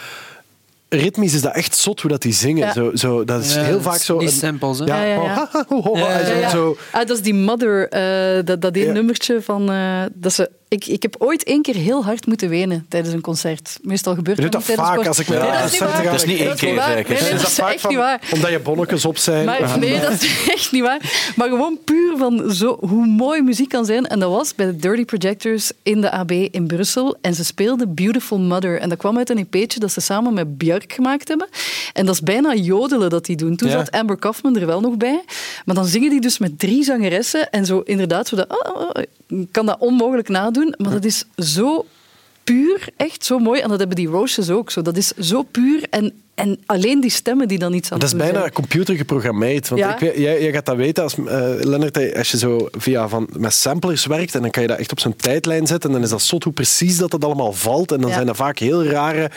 ritmisch is dat echt zot hoe dat die zingen. Ja. Zo, zo, dat is Ja, heel vaak zo. een- simpel, hè? Ja, Ja, ja, oh, zo- Ah, dat is die Mother, eh, dat, dat één Ja. nummertje van... eh, dat ze, ik, ik heb ooit één keer heel hard moeten wenen tijdens een concert. Meestal gebeurt Je doet dat dat niet tijdens vaak sport. als ik met Nee, een dat is waar. Dat is niet één keer, zeker. Nee, nee, is dat dat is echt van, niet waar. omdat je bonnetjes op zijn. Maar, nee, dat is echt niet waar. Maar gewoon puur van zo, hoe mooi muziek kan zijn. En dat was bij de Dirty Projectors in de AB in Brussel. En ze speelden Beautiful Mother. En dat kwam uit een EP'tje dat ze samen met Björk gemaakt hebben. En dat is bijna jodelen dat die doen. Toen Ja. zat Amber Kaufman er wel nog bij. Maar dan zingen die dus met drie zangeressen. En zo inderdaad, zo dat, oh, oh, oh, ik kan dat onmogelijk nadoen. Maar dat is zo puur, echt zo mooi. En dat hebben die Roaches ook zo. Dat is zo puur. En, en alleen die stemmen die dan iets aan Dat is bijna zijn. computer geprogrammeerd. Want Ja. ik weet, jij, jij gaat dat weten als eh Lennart, als je zo via van, met samplers werkt en dan kan je dat echt op zo'n tijdlijn zetten en dan is dat zot hoe precies dat het allemaal valt. En dan Ja. zijn er vaak heel rare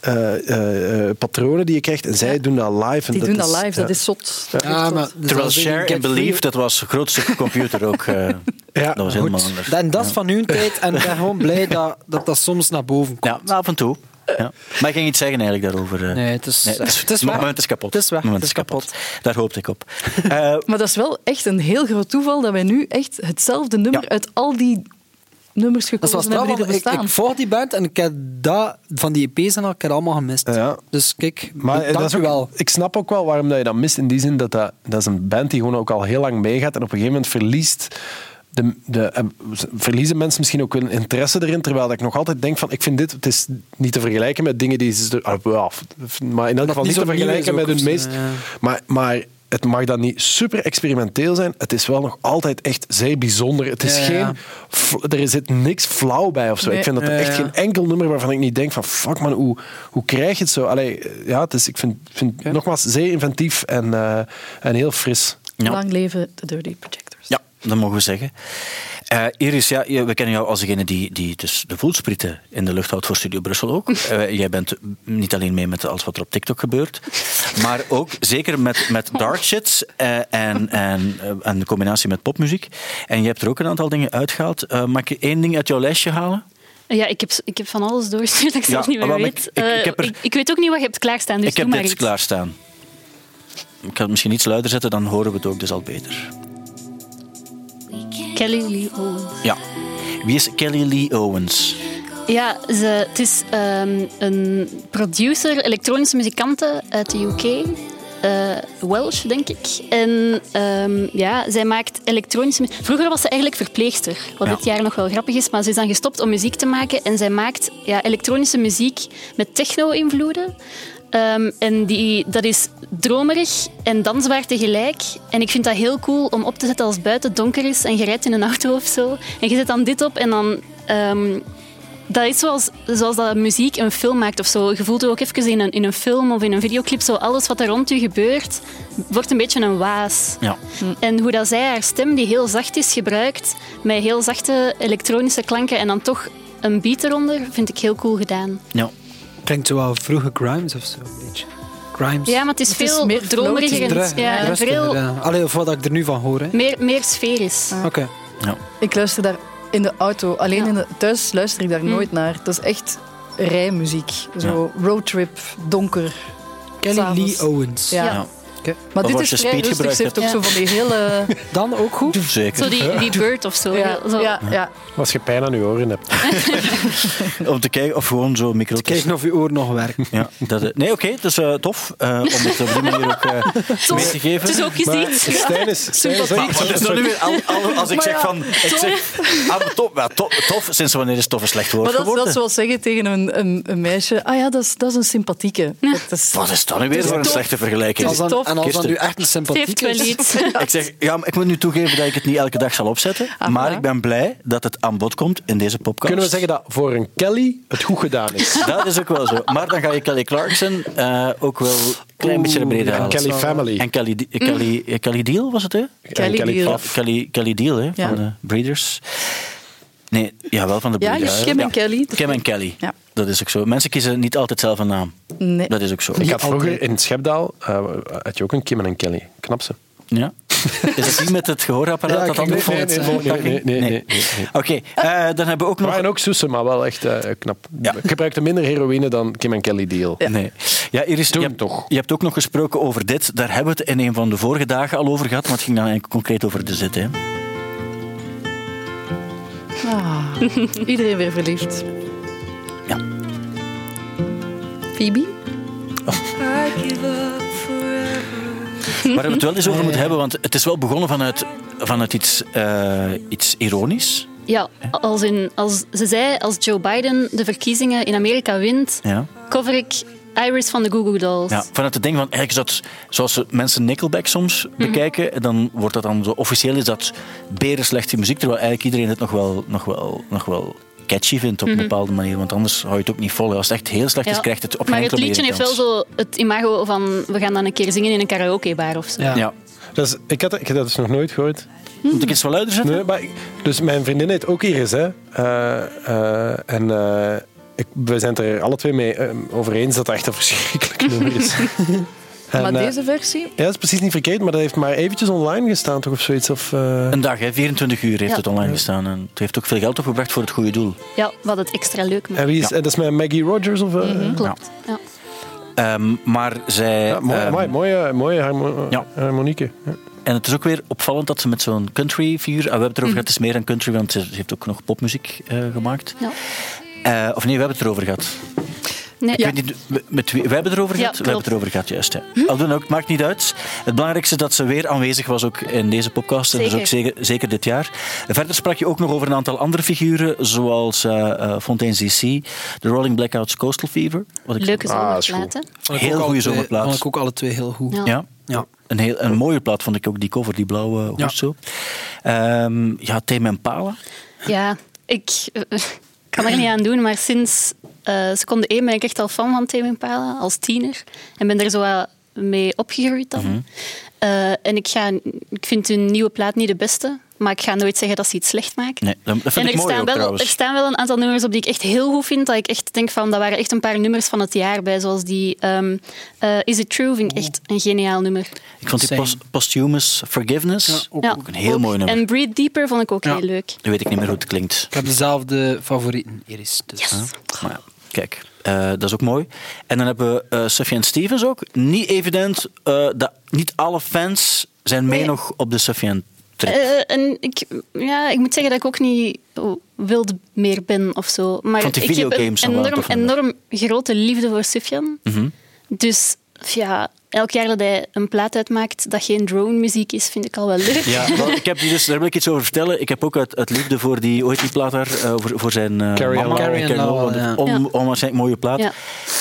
eh, eh, patronen die je krijgt en zij doen dat live. En Die doen is- dat live, dat is zot. Dat maar zot. dus Terwijl dat Share and Believe, dat was het grootste computer ook. eh, Ja, dat was helemaal Goed. anders. En dat is van hun tijd. En ik ben gewoon blij dat dat, dat soms naar boven komt. Ja, af en toe. Ja. Maar ik ging iets zeggen eigenlijk daarover. eh. Nee, het is, Nee, het is, het is weg. moment is kapot. Het is weg, Moment het is kapot. Daar hoopte ik op. Eh, Maar dat is wel echt een heel groot toeval dat wij nu echt hetzelfde nummer Ja. uit al die nummers gekozen hebben die er want ik, bestaan. ik volg die band en ik heb dat, van die EP's en al, ik heb allemaal gemist. Ja. Dus kijk, Maar dank dat is ook- wel. ik snap ook wel waarom dat je dat mist. In die zin dat, dat dat is een band die gewoon ook al heel lang meegaat. En op een gegeven moment verliest. De, de, eh, verliezen mensen misschien ook hun interesse erin. Terwijl ik nog altijd denk van, ik vind dit, het is niet te vergelijken met dingen die ze, ah, maar in elk geval niet niet te vergelijken met hun meest. ja. Maar, maar het mag dan niet super experimenteel zijn. Het is wel nog altijd echt zeer bijzonder. Het is Ja, geen, ja. er zit niks flauw bij of zo. Nee. Ik vind dat er Ja, echt ja. geen enkel nummer waarvan ik niet denk van, fuck man, hoe, hoe krijg je het zo? Allee, ja, het is, ik vind, vind nogmaals zeer inventief en, eh, en heel fris. ja. Lang leven de Dirty Projectors. Dat mogen we zeggen. Eh, Iris, ja, we kennen jou als degene die, die dus de voelsprieten in de lucht houdt voor Studio Brussel ook. Eh, jij bent niet alleen mee met alles wat er op TikTok gebeurt, maar ook zeker met, met dark shits eh, en, en, en de combinatie met popmuziek. En je hebt er ook een aantal dingen uitgehaald. Eh, mag ik één ding uit jouw lijstje halen? Ja, ik heb, ik heb van alles doorgestuurd dat ik zelf Ja, niet meer ik- weet. ik- ik er- weet ook niet wat je hebt klaarstaan, dus ik heb maar dit iets. klaarstaan. Ik ga het misschien iets luider zetten, dan horen we het ook dus al beter. Kelly Lee Owens. Ja. Wie is Kelly Lee Owens? Ja, ze, het is ehm, een producer, elektronische muzikante uit de UK. eh, Welsh, denk ik. En ehm, ja, zij maakt elektronische muziek. Vroeger was ze eigenlijk verpleegster, wat Ja. dit jaar nog wel grappig is. Maar ze is dan gestopt om muziek te maken. En zij maakt ja, elektronische muziek met techno-invloeden. Ehm, en die, dat is dromerig en dansbaar tegelijk. En ik vind dat heel cool om op te zetten als het buiten donker is en je rijdt in een auto of zo. En je zet dan dit op en dan... ehm, dat is zoals, zoals dat muziek een film maakt of zo. Je voelt het ook even in een, in een film of in een videoclip. Zo alles wat er rond je gebeurt, wordt een beetje een waas. Ja. En hoe dat zij haar stem, die heel zacht is, gebruikt, met heel zachte elektronische klanken en dan toch een beat eronder, vind ik heel cool gedaan. ja. Klinkt zo wel vroege Grimes of zo. Een beetje. Grimes. Ja, maar het is Het is veel meer dromeriger en Terug, ja, rustiger, veel ja. Allee, of wat ik er nu van hoor. Hè. meer, meer sferisch. Oké. Ik luister daar in de auto. Alleen Ja. in de, thuis luister ik daar Hm. nooit naar. Dat is echt rijmuziek. Zo roadtrip, donker. Kelly. Lee Owens. Ja. Maar Of dit als is je vrij rustig. Ze heeft ook gebruikt zo van die hele... Dan ook goed. Zeker. Zo die, die bird of zo. Ja, Zo. ja, ja. Als je pijn aan je oren hebt. Om te kijken of gewoon zo micro te Kijken of je oor nog werkt. Ja, dat, eh, nee, oké, dat is eh, tof uh, om het op die manier ook uh, mee te geven. Het is ook iets. Stijn is... Stijn is Maar nu weer? Al, al, als ik zeg van... Ik zeg, ah, maar tof, ja, tof, tof, sinds wanneer is tof een slecht woord Maar dat, is zoals zeggen tegen een, een, een meisje. Ah ja, dat is, dat is een sympathieke. Dat is, Wat is dat nu weer voor een slechte vergelijking? Tof. En als dat nu echt een sympathiek wel is... iets. Ik zeg, ja, maar ik moet nu toegeven dat ik het niet elke dag zal opzetten. Ah, maar ik ben blij dat het aan bod komt in deze podcast. Kunnen we zeggen dat voor een Kelly het goed gedaan is? Dat is ook wel zo. Maar dan ga je Kelly Clarkson eh, ook wel een klein beetje naar beneden En halen. Kelly Family. En Kelly, Kelly, eh, Kelly Deal was het, hè? Kelly Kelly Deal. Kelly, Kelly Deal, hè? Ja. Van de Breeders. Nee, ja, wel van de Ja, Breeders. Kim en Kelly. Kim en Kelly. Ja. Dat is ook zo. Mensen kiezen niet altijd zelf een naam. Nee. Dat is ook zo. Ik had vroeger in Schepdaal, eh, had je ook een Kim en Kelly. Knap ze. Ja. Is dat die met het gehoorapparaat Ja, dat vond? het, nee, nee, nee, nee, nee, nee. Oké, eh, dan hebben we ook nog... Maar en ook Soesen, maar wel echt eh, knap. Ja. Ik gebruikte minder heroïne dan Kim en Kelly deal. Nee. Ja, Iris, Toen je, hebt, toch. je hebt ook nog gesproken over dit. Daar hebben we het in een van de vorige dagen al over gehad, maar het ging dan eigenlijk concreet over de zit. Hè. Ah, iedereen weer verliefd. Ja. Phoebe? Waar we het wel eens over moeten hebben, want het is wel begonnen vanuit, vanuit iets, eh, iets ironisch. Ja, als, in, als ze zei, als Joe Biden de verkiezingen in Amerika wint, Ja. cover ik Iris van de Goo Goo Dolls. Ja, vanuit het ding van, eigenlijk is dat, zoals mensen Nickelback soms Mhm. bekijken, dan wordt dat dan zo, officieel is dat beren slechte muziek, terwijl eigenlijk iedereen het nog wel, nog wel, nog wel catchy vindt op een bepaalde manier, want anders hou je het ook niet vol. Als het echt heel slecht is, Mhm. Krijgt het op maar het liedje heeft wel zo het imago van we gaan dan een keer zingen in een karaokebar of zo. Ja. Ja. Dus, ik, had, ik heb dat dus nog nooit gehoord. Moet ik iets wel luider zetten? Nee, maar ik- dus mijn vriendin heet ook Iris, hè. Eh, eh, en eh, ik, we zijn het er alle twee mee eh, over eens dat dat echt een verschrikkelijk nummer is. En, maar eh, deze versie? Ja, dat is precies niet verkeerd, maar dat heeft maar eventjes online gestaan, toch, of zoiets? Of, eh, Een dag, hè, 24 uur heeft Ja. het online gestaan. En het heeft ook veel geld opgebracht voor het goede doel. Ja, wat het extra leuk maakt. En wie is, Ja. dat is met Maggie Rogers? Of? Mhm, Klopt. Ja. Ehm, maar zij. Ja, mooi, ehm, mooi, mooie, mooie harmo Ja. harmonieke. Ja. En het is ook weer opvallend dat ze met zo'n country figuur. ah, we hebben het erover gehad, het is meer dan country, want ze heeft ook nog popmuziek eh, gemaakt. Ja. Eh, of nee, we hebben het erover gehad. Nee, Ik weet niet, met- met wie, we hebben het erover Ja, gehad? we hebben het erover gehad, juist. Ja. Al doen ook, het maakt niet uit. Het belangrijkste is dat ze weer aanwezig was ook in deze podcast. En dus ook zeker, zeker dit jaar. Verder sprak je ook nog over een aantal andere figuren, zoals eh eh, Fontaine's DC, The Rolling Blackouts Coastal Fever. Wat ik leuke Ah, zomerplaten. Heel goede zomerplaat. Vond ik ook alle twee heel goed. Ja. Ja. Ja. Een, heel, een mooie plaat vond ik ook, die cover, die blauwe Ja. zo. Ehm, ja, Tame Impala. Ja, ik kan er niet aan doen, maar sinds eh, seconde 1 ben ik echt al fan van Tame Impala, als tiener. En ben er zo wat mee opgegroeid dan. Mhm. Eh, en ik, ga, ik vind hun nieuwe plaat niet de beste, maar ik ga nooit zeggen dat ze iets slecht maken. Nee, dat, vind en ik er mooi staan, ook, wel, trouwens. er staan wel een aantal nummers op die ik echt heel goed vind. Dat ik echt denk van, dat waren echt een paar nummers van het jaar bij. Zoals die ehm, eh, Is It True, vind ik echt een geniaal nummer. Ik vond die Posthumous Forgiveness Ja, ook- Ja, ook een heel mooi nummer. En Breathe Deeper vond ik ook Ja. heel leuk. Nu weet ik niet meer hoe het klinkt. Ik heb dezelfde favorieten, Iris. Dus. Yes. Maar ja, kijk, eh, dat is ook mooi. En dan hebben we eh Sufjan Stevens ook. Niet evident eh, dat niet alle fans zijn mee Nee. nog op de Sufjan Eh, en ik, ja, ik moet zeggen dat ik ook niet wilde meer ben of zo. Maar ik heb een enorm, enorm grote liefde voor Sufjan. Mhm. Dus ja, elk jaar dat hij een plaat uitmaakt dat geen drone muziek is, vind ik al wel leuk. Ja, wel, ik heb dus, daar wil ik iets over vertellen. Ik heb ook uit, uit liefde voor die, ooit die plaat daar, eh, voor, voor zijn eh Carrie mama. on Carrie on Lowell, Lowell, ja. on- Ja. onwaarschijnlijk mooie plaat. Ja.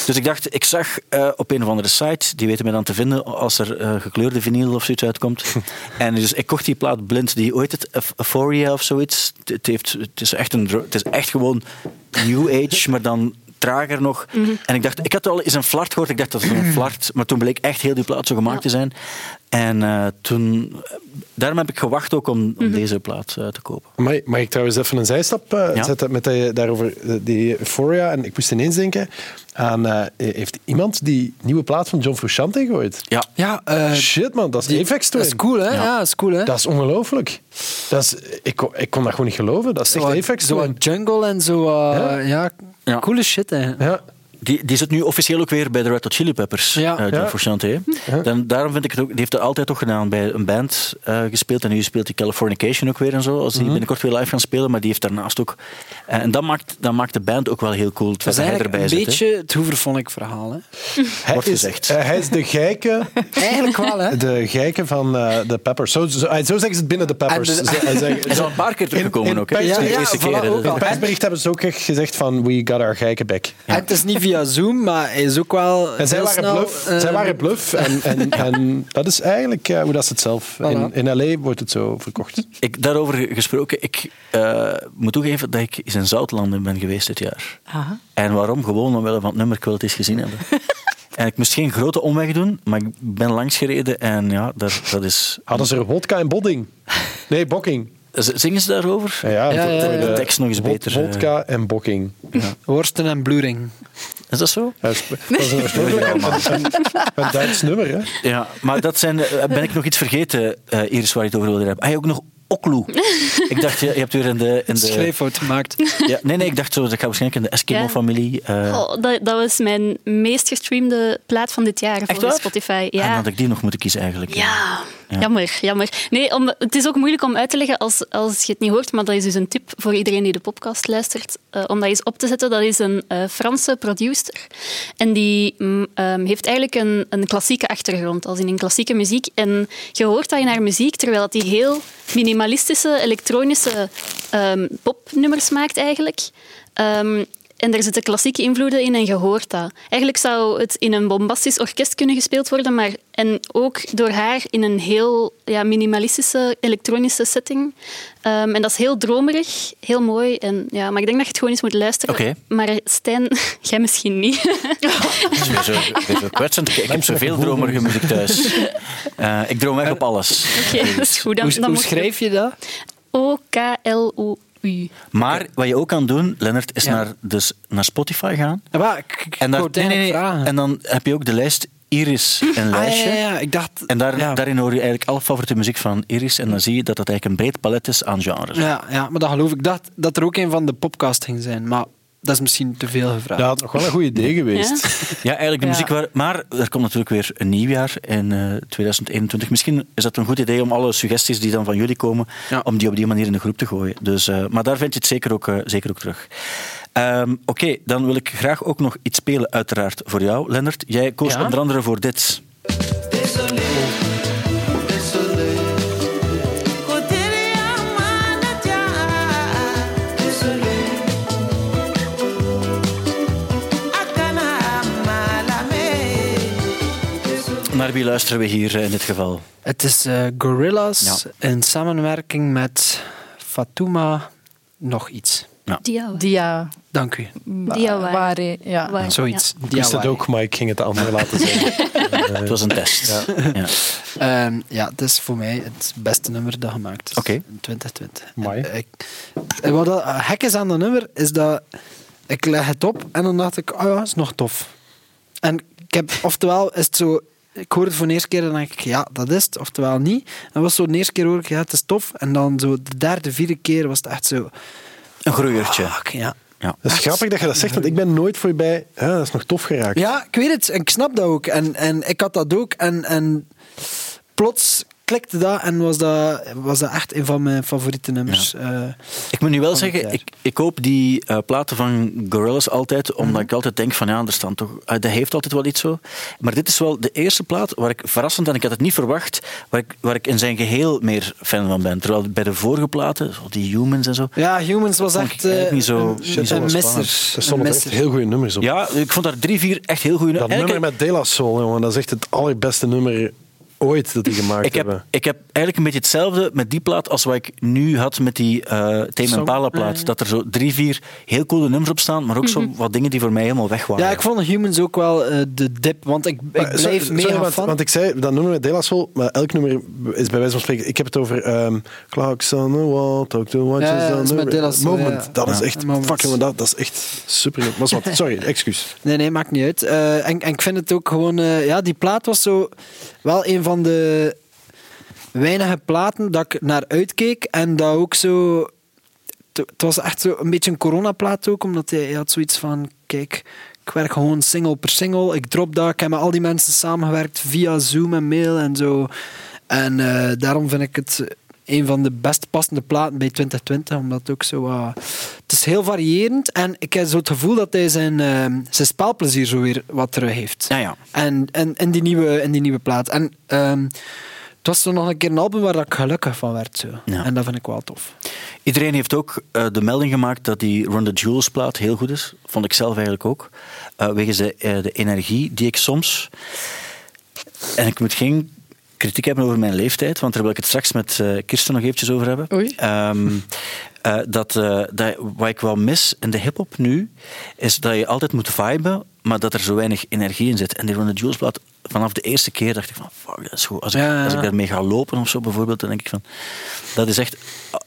Dus ik dacht, ik zag eh, op een of andere site, die weten mij dan te vinden als er eh, gekleurde vinyl of zoiets uitkomt. en dus ik kocht die plaat blind, die ooit het Euph- Euphoria of zoiets. Het, heeft, het, is echt een, het is echt gewoon New Age, maar dan trager nog. Mhm. En ik dacht, ik had al eens een flart gehoord, ik dacht dat het een flart, maar toen bleek echt heel die plaat zo gemaakt Ja. te zijn. En eh, toen, daarom heb ik gewacht ook om, Mhm. om deze plaat eh, te kopen. Mag, mag ik trouwens even een zijstap eh, Ja. zetten met die, daarover die Euphoria? En ik moest ineens denken aan... eh, heeft iemand die nieuwe plaat van John Frusciante gehoord? Ja, Ja, eh, Shit man, dat is die- Apex dat is cool, hè? Ja, dat is cool, hè? Dat is ongelooflijk. Dat is, ik, kon, ik kon dat gewoon niet geloven. Dat is zo, echt Apex zo Twin. wat jungle en zo. eh, Ja. ja. Ja. coole shit, hè? Ja. Die, die zit nu officieel ook weer bij de Red Hot Chili Peppers, Ja. John Ja. Frusciante. Dan, daarom vind ik het ook... Die heeft het altijd toch gedaan bij een band eh, gespeeld. En nu speelt hij Californication ook weer en zo. Als Mhm. die binnenkort weer live gaan spelen. Maar die heeft daarnaast ook... eh, en dat maakt, dat maakt de band ook wel heel cool. Het Dat is hij erbij een zit. beetje het Hooverphonic verhaal, hè? Hij, Wordt is, gezegd. hij is de geike, Eigenlijk wel, hè? de geike van eh, de Peppers. Zo, zo, zo zeggen ze het binnen de Peppers. De- Ze- Hij is al een paar keer teruggekomen ook. hè. De eerste keer. In persbericht hebben ze ook echt gezegd van we got our geikebek. En het is niet via via Zoom, maar hij is ook wel En zij heel waren snel, bluff. eh, zij waren bluff en, en, en dat is eigenlijk eh, hoe dat ze het zelf... In, in L.A. wordt het zo verkocht. Ik, daarover gesproken, ik eh, moet toegeven dat ik eens in Zoutlanden ben geweest dit jaar. Aha. En waarom? Gewoon omwille van het nummer, ik wil het eens gezien hebben. en ik moest geen grote omweg doen, maar ik ben langs gereden en ja, dat, dat is... Hadden ze er vodka en bodding? Nee, bokking. Zingen ze daarover? Ja, ja, Ja, voor- ja, voor ja. De tekst nog eens beter. Vodka en bokking. Worsten en bluring. Is dat zo? Dat is, dat is een oorspronkelijk een, Duits nummer, hè? Ja, maar dat zijn, eh, ben ik nog iets vergeten, eh Iris, waar je het over wilde hebben? Ah, je ook nog Oklu. ik dacht, je, je hebt weer in de... In de Schrijffout gemaakt. ja, nee, nee, ik dacht zo, dat gaat waarschijnlijk in de Eskimo-familie. eh, Oh, dat, dat was mijn meest gestreamde plaat van dit jaar volgens waar? Spotify. En Ja. had ik die nog moeten kiezen eigenlijk. Ja, Ja. jammer, jammer. Nee, om, het is ook moeilijk om uit te leggen als, als je het niet hoort, maar dat is dus een tip voor iedereen die de podcast luistert, eh, om dat eens op te zetten. Dat is een eh, Franse producer. En die mm, ehm, heeft eigenlijk een, een klassieke achtergrond, als in klassieke muziek. En je hoort dat in haar muziek, terwijl dat die heel minimalistische, elektronische ehm, popnummers maakt eigenlijk. Ehm, en er zitten klassieke invloeden in en je hoort dat. Eigenlijk zou het in een bombastisch orkest kunnen gespeeld worden, maar en ook door haar in een heel ja, minimalistische elektronische setting. Ehm, en dat is heel dromerig, heel mooi. En, ja, maar ik denk dat je het gewoon eens moet luisteren. Oké. Maar Stijn, jij misschien niet. Dat is weer zo, zo kwetsend. Ik heb zoveel dromerige muziek thuis. Eh, ik droom echt op alles. Oké, dat is goed. Dan, Hoe, dan hoe schrijf je dat? Maar wat je ook kan doen, Lennart, is Ja. naar, dus naar Spotify gaan. Ja, maar ik, ik En, daar, nee, nee, en dan heb je ook de lijst Iris een Ah, lijstje. ja, ja, ja, ik dacht... En daar, ja. daarin hoor je eigenlijk alle favoriete muziek van Iris. En dan zie je dat dat eigenlijk een breed palet is aan genres. Ja, ja, maar dat geloof ik. Dacht dat er ook een van de podcast ging zijn, maar dat is misschien te veel gevraagd. Ja, het nog wel een goed idee geweest. Ja, eigenlijk de Ja. muziek waar... Maar er komt natuurlijk weer een nieuw jaar in eh, 2021. Misschien is dat een goed idee om alle suggesties die dan van jullie komen, Ja. om die op die manier in de groep te gooien. Dus, eh, maar daar vind je het zeker ook, eh, zeker ook terug. Ehm, Oké, dan wil ik graag ook nog iets spelen, uiteraard, voor jou, Lennart. Jij koos Ja. onder andere voor dit. Naar wie luisteren we hier eh, in dit geval? Het is eh Gorillaz Ja. in samenwerking met Fatuma nog iets. Dia. Dia. Dank u. Diawari. Wari, ja. Waar- Zoiets. Ik wist het ook, maar ik ging het de andere laten zeggen. Het was een test. Ja. Ja. Ehm, ja, het is voor mij het beste nummer dat gemaakt is Oké. in 2020. Amai. En ik, en wat dat hek is aan dat nummer, is dat ik leg het op en dan dacht ik, oh ja, is nog tof. En ik heb, oftewel is het zo, ik hoor het voor de eerste keer en dan denk ik, ja, dat is het, oftewel niet. En was zo de eerste keer hoor ik, ja, het is tof. En dan zo de derde, vierde keer was het echt zo, Een groeiertje. fuck, ja. Ja. Het is grappig dat je dat zegt, want ik ben nooit voorbij. Ja, dat is nog tof geraakt. Ja, ik weet het. En ik snap dat ook. En, en ik had dat ook. En, en plots klikte dat en was dat, was dat echt een van mijn favoriete nummers. Eh, Ik moet nu wel zeggen, ik, ik koop die eh, platen van Gorillaz altijd, omdat Mhm. ik altijd denk van ja, er staan toch, ah, dat heeft altijd wel iets zo. Maar dit is wel de eerste plaat waar ik verrassend, en ik had het niet verwacht, waar ik, waar ik in zijn geheel meer fan van ben. Terwijl bij de vorige platen, die Humans en zo. ja, Humans was vond ik echt eh, niet zo- een, niet zo een misser. Er stonden echt heel goede nummers op. Ja, ik vond daar drie, vier echt heel goede Dat nummers. nummer met De La Soul, jongen, dat is echt het allerbeste nummer ooit dat die gemaakt Ik heb, hebben. ik heb eigenlijk een beetje hetzelfde met die plaat als wat ik nu had met die eh Tame Song. Impala plaat. Ja. Dat er zo drie, vier heel coole nummers op staan, maar ook zo wat dingen die voor mij helemaal weg waren. Ja, ik vond Humans ook wel eh, de dip, want ik, ik Maar, sorry, mega sorry, want, ik zei dat nummer met De La Soul, maar elk nummer is bij wijze van spreken. Ik heb het over ehm Clocks on the Wall, Talk to Watches Ja, on the Moment. ja. Dat is echt, fuck jongen, dat, dat is echt super. Was wat, sorry, excuus. Nee, nee, maakt niet uit. Eh, en, en ik vind het ook gewoon... eh, ja, die plaat was zo wel een van de weinige platen dat ik naar uitkeek. En dat ook zo... Het was echt zo een beetje een coronaplaat ook, omdat hij, hij had zoiets van... Kijk, ik werk gewoon single per single. Ik drop dat. Ik heb met al die mensen samengewerkt via Zoom en mail en zo. En eh, daarom vind ik het een van de best passende platen bij 2020. Omdat het ook zo... wat- het is heel variërend. En ik heb zo het gevoel dat hij zijn, eh, zijn spelplezier zo weer wat terug heeft. Ja, ja. En, en in, die nieuwe, in die nieuwe plaat. En ehm, het was zo nog een keer een album waar ik gelukkig van werd. Zo. Ja. En dat vind ik wel tof. Iedereen heeft ook eh, de melding gemaakt dat die Run the Jewels plaat heel goed is. Vond ik zelf eigenlijk ook. Eh, wegens de, eh, de energie die ik soms... En ik moet geen kritiek hebben over mijn leeftijd, want daar wil ik het straks met eh, Kirsten nog eventjes over hebben. Oei. Ehm, eh, dat, eh, dat, wat ik wel mis in de hip-hop nu, is dat je altijd moet viben, maar dat er zo weinig energie in zit. En die Run the Jewels plaat, vanaf de eerste keer dacht ik van, fuck, dat is goed. Als ik, Ja, ja, als ik daarmee ga lopen of zo bijvoorbeeld, dan denk ik van, dat is echt,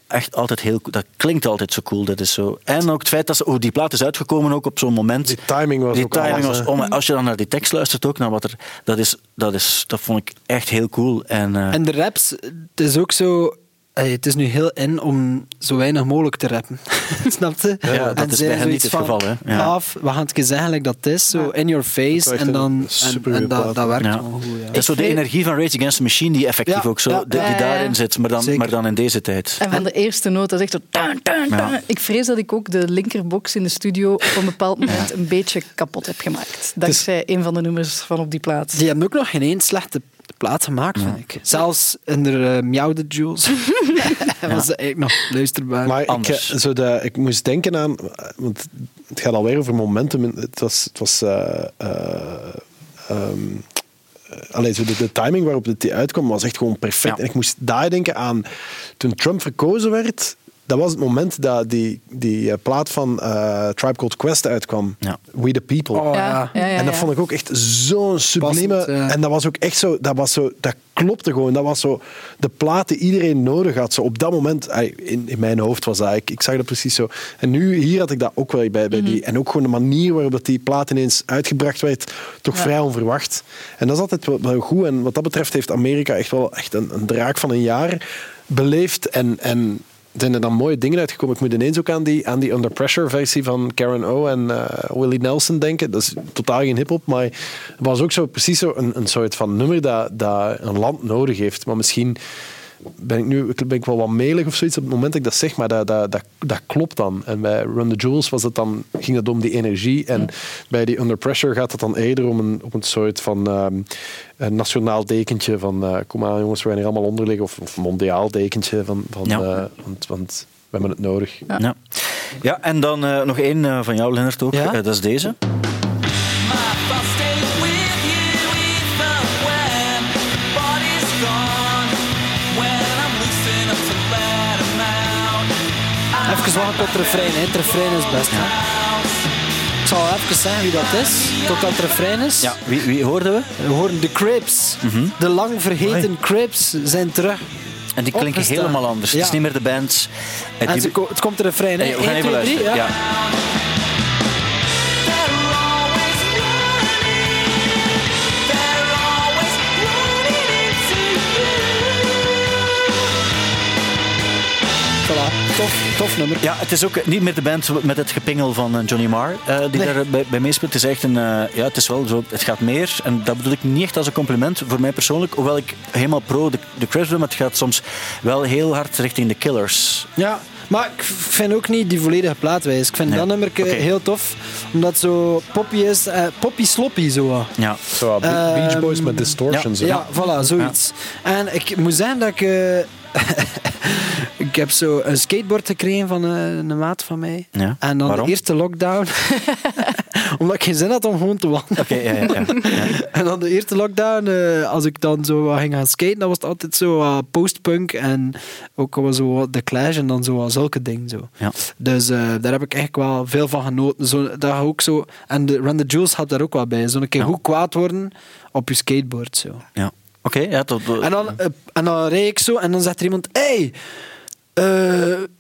echt altijd heel cool. Dat klinkt altijd zo cool. Dat is zo. En ook het feit dat ze, oh, die plaat is uitgekomen ook op zo'n moment. Die timing was Die ook timing alles, was om. Als je dan naar die tekst luistert ook, naar wat er, dat, is, dat, is, dat vond ik echt heel cool. En, eh, En de raps, het is ook zo... het is nu heel in om zo weinig mogelijk te rappen. Snap je? Ja, dat is bij hen niet het van, geval, hè. Ja. Af, we gaan het keer zeggen like dat het is, zo in your face. En, dan, en, dat, dat werkt Ja. gewoon goed. Ja. dat is zo de energie van Rage Against the Machine die effectief Ja, ook zo, ja, die, daarin zit, maar dan, Zeker. maar dan in deze tijd. En van de eerste noot, dat is echt zo... tuin, tuin, tuin. Ja. Ik vrees dat ik ook de linkerbox in de studio op een bepaald moment een beetje kapot heb gemaakt. Dankzij een van de nummers van op die plaat. Die hebben ook nog geen één slechte plaat gemaakt, vind ik. Zelfs in de uh, Miauwde Jules was ze eigenlijk nog luisterbaar. Maar ik, Anders. eh, zo de, ik moest denken aan, want het gaat alweer over momentum. Het was, het was eh, eh, ehm, eh, allee, zo de, de timing waarop het die uitkwam was echt gewoon perfect. Ja. En ik moest daar denken aan toen Trump verkozen werd. Dat was het moment dat die, die eh, plaat van eh, Tribe Called Quest uitkwam. Ja. We the People. Oh, ja. ja, ja, En dat ja. vond ik ook echt zo'n sublieme. Passend, ja. En dat was ook echt zo. Dat, was zo, dat klopte gewoon. Dat was zo de plaat die iedereen nodig had. Zo op dat moment, in, in mijn hoofd was dat. Ik, ik zag dat precies zo. En nu, hier had ik dat ook wel bij, bij die. En ook gewoon de manier waarop dat die plaat ineens uitgebracht werd, toch vrij onverwacht. En dat is altijd wel, wel goed. En wat dat betreft heeft Amerika echt wel echt een, een draak van een jaar beleefd. En. en zijn er dan mooie dingen uitgekomen. Ik moet ineens ook aan die, aan die Under Pressure versie van Karen O en eh, Willie Nelson denken. Dat is totaal geen hip-hop, maar het was ook zo, precies zo een, een soort van nummer dat, dat een land nodig heeft. Maar misschien ben ik nu ben ik wel wat melig of zoiets op het moment dat ik dat zeg, maar dat, dat, dat, dat klopt dan. En bij Run the Jewels was het dan, ging het om die energie. En bij die Under Pressure gaat het dan eerder om een, om een soort van ehm, een nationaal dekentje van eh, kom aan jongens, we gaan hier allemaal onder liggen. Of, of mondiaal dekentje van, van Ja. eh, want, want we hebben het nodig. Ja. Ja. en dan eh, nog één eh, van jou, Lennart, ook. Ja? Dat is deze. Even wachten tot het refrein. Hè. Het refrein is best. Ik zal even zeggen wie dat is, totdat het refrein is. Ja, wie, wie hoorden we? We horen de Crips. De lang vergeten Crips zijn terug. En die klinken Opgestaan. helemaal anders. Het is niet meer de band. En die- ze ko- het komt refrein. Hè. Hey, we gaan 1, even 2, 3, luisteren. ja. Ja. Tof, nummer. Ja, het is ook niet meer de band met het gepingel van eh, Johnny Marr eh, die Nee. daar bij, bij meespeelt. Het is echt een, eh, ja, het is wel zo, het gaat meer. En dat bedoel ik niet echt als een compliment voor mij persoonlijk. Hoewel ik helemaal pro de, de Crash ben, maar het gaat soms wel heel hard richting de Killers. Ja, maar ik vind ook niet die volledige plaatwijs. Ik vind Nee. dat nummer heel tof, omdat het zo poppy is, eh, poppy sloppy zo. Ja. Zo, Be- Beach Ehm, Boys met distortions. hè. Ja, voilà, zoiets. En ik moet zeggen dat ik... ik heb zo een skateboard gekregen van eh, een maat van mij. Ja. En dan Waarom? de eerste lockdown. Omdat ik geen zin had om gewoon te wandelen. Oké, ja, ja, ja. ja. En dan de eerste lockdown, eh, als ik dan zo wat ging gaan skaten, dan was het altijd zo postpunk en ook wel zo wat The Clash en dan zo zulke dingen. Zo. Ja. Dus eh, daar heb ik echt wel veel van genoten. Zo, dat ook zo, en de Run the Jewels had daar ook wel bij. Zo'n keer Ja. goed kwaad worden op je skateboard. Zo. ja. Oké, ja, tot, En, dan, eh, en dan rijd ik zo en dan zegt er iemand: Hey, eh,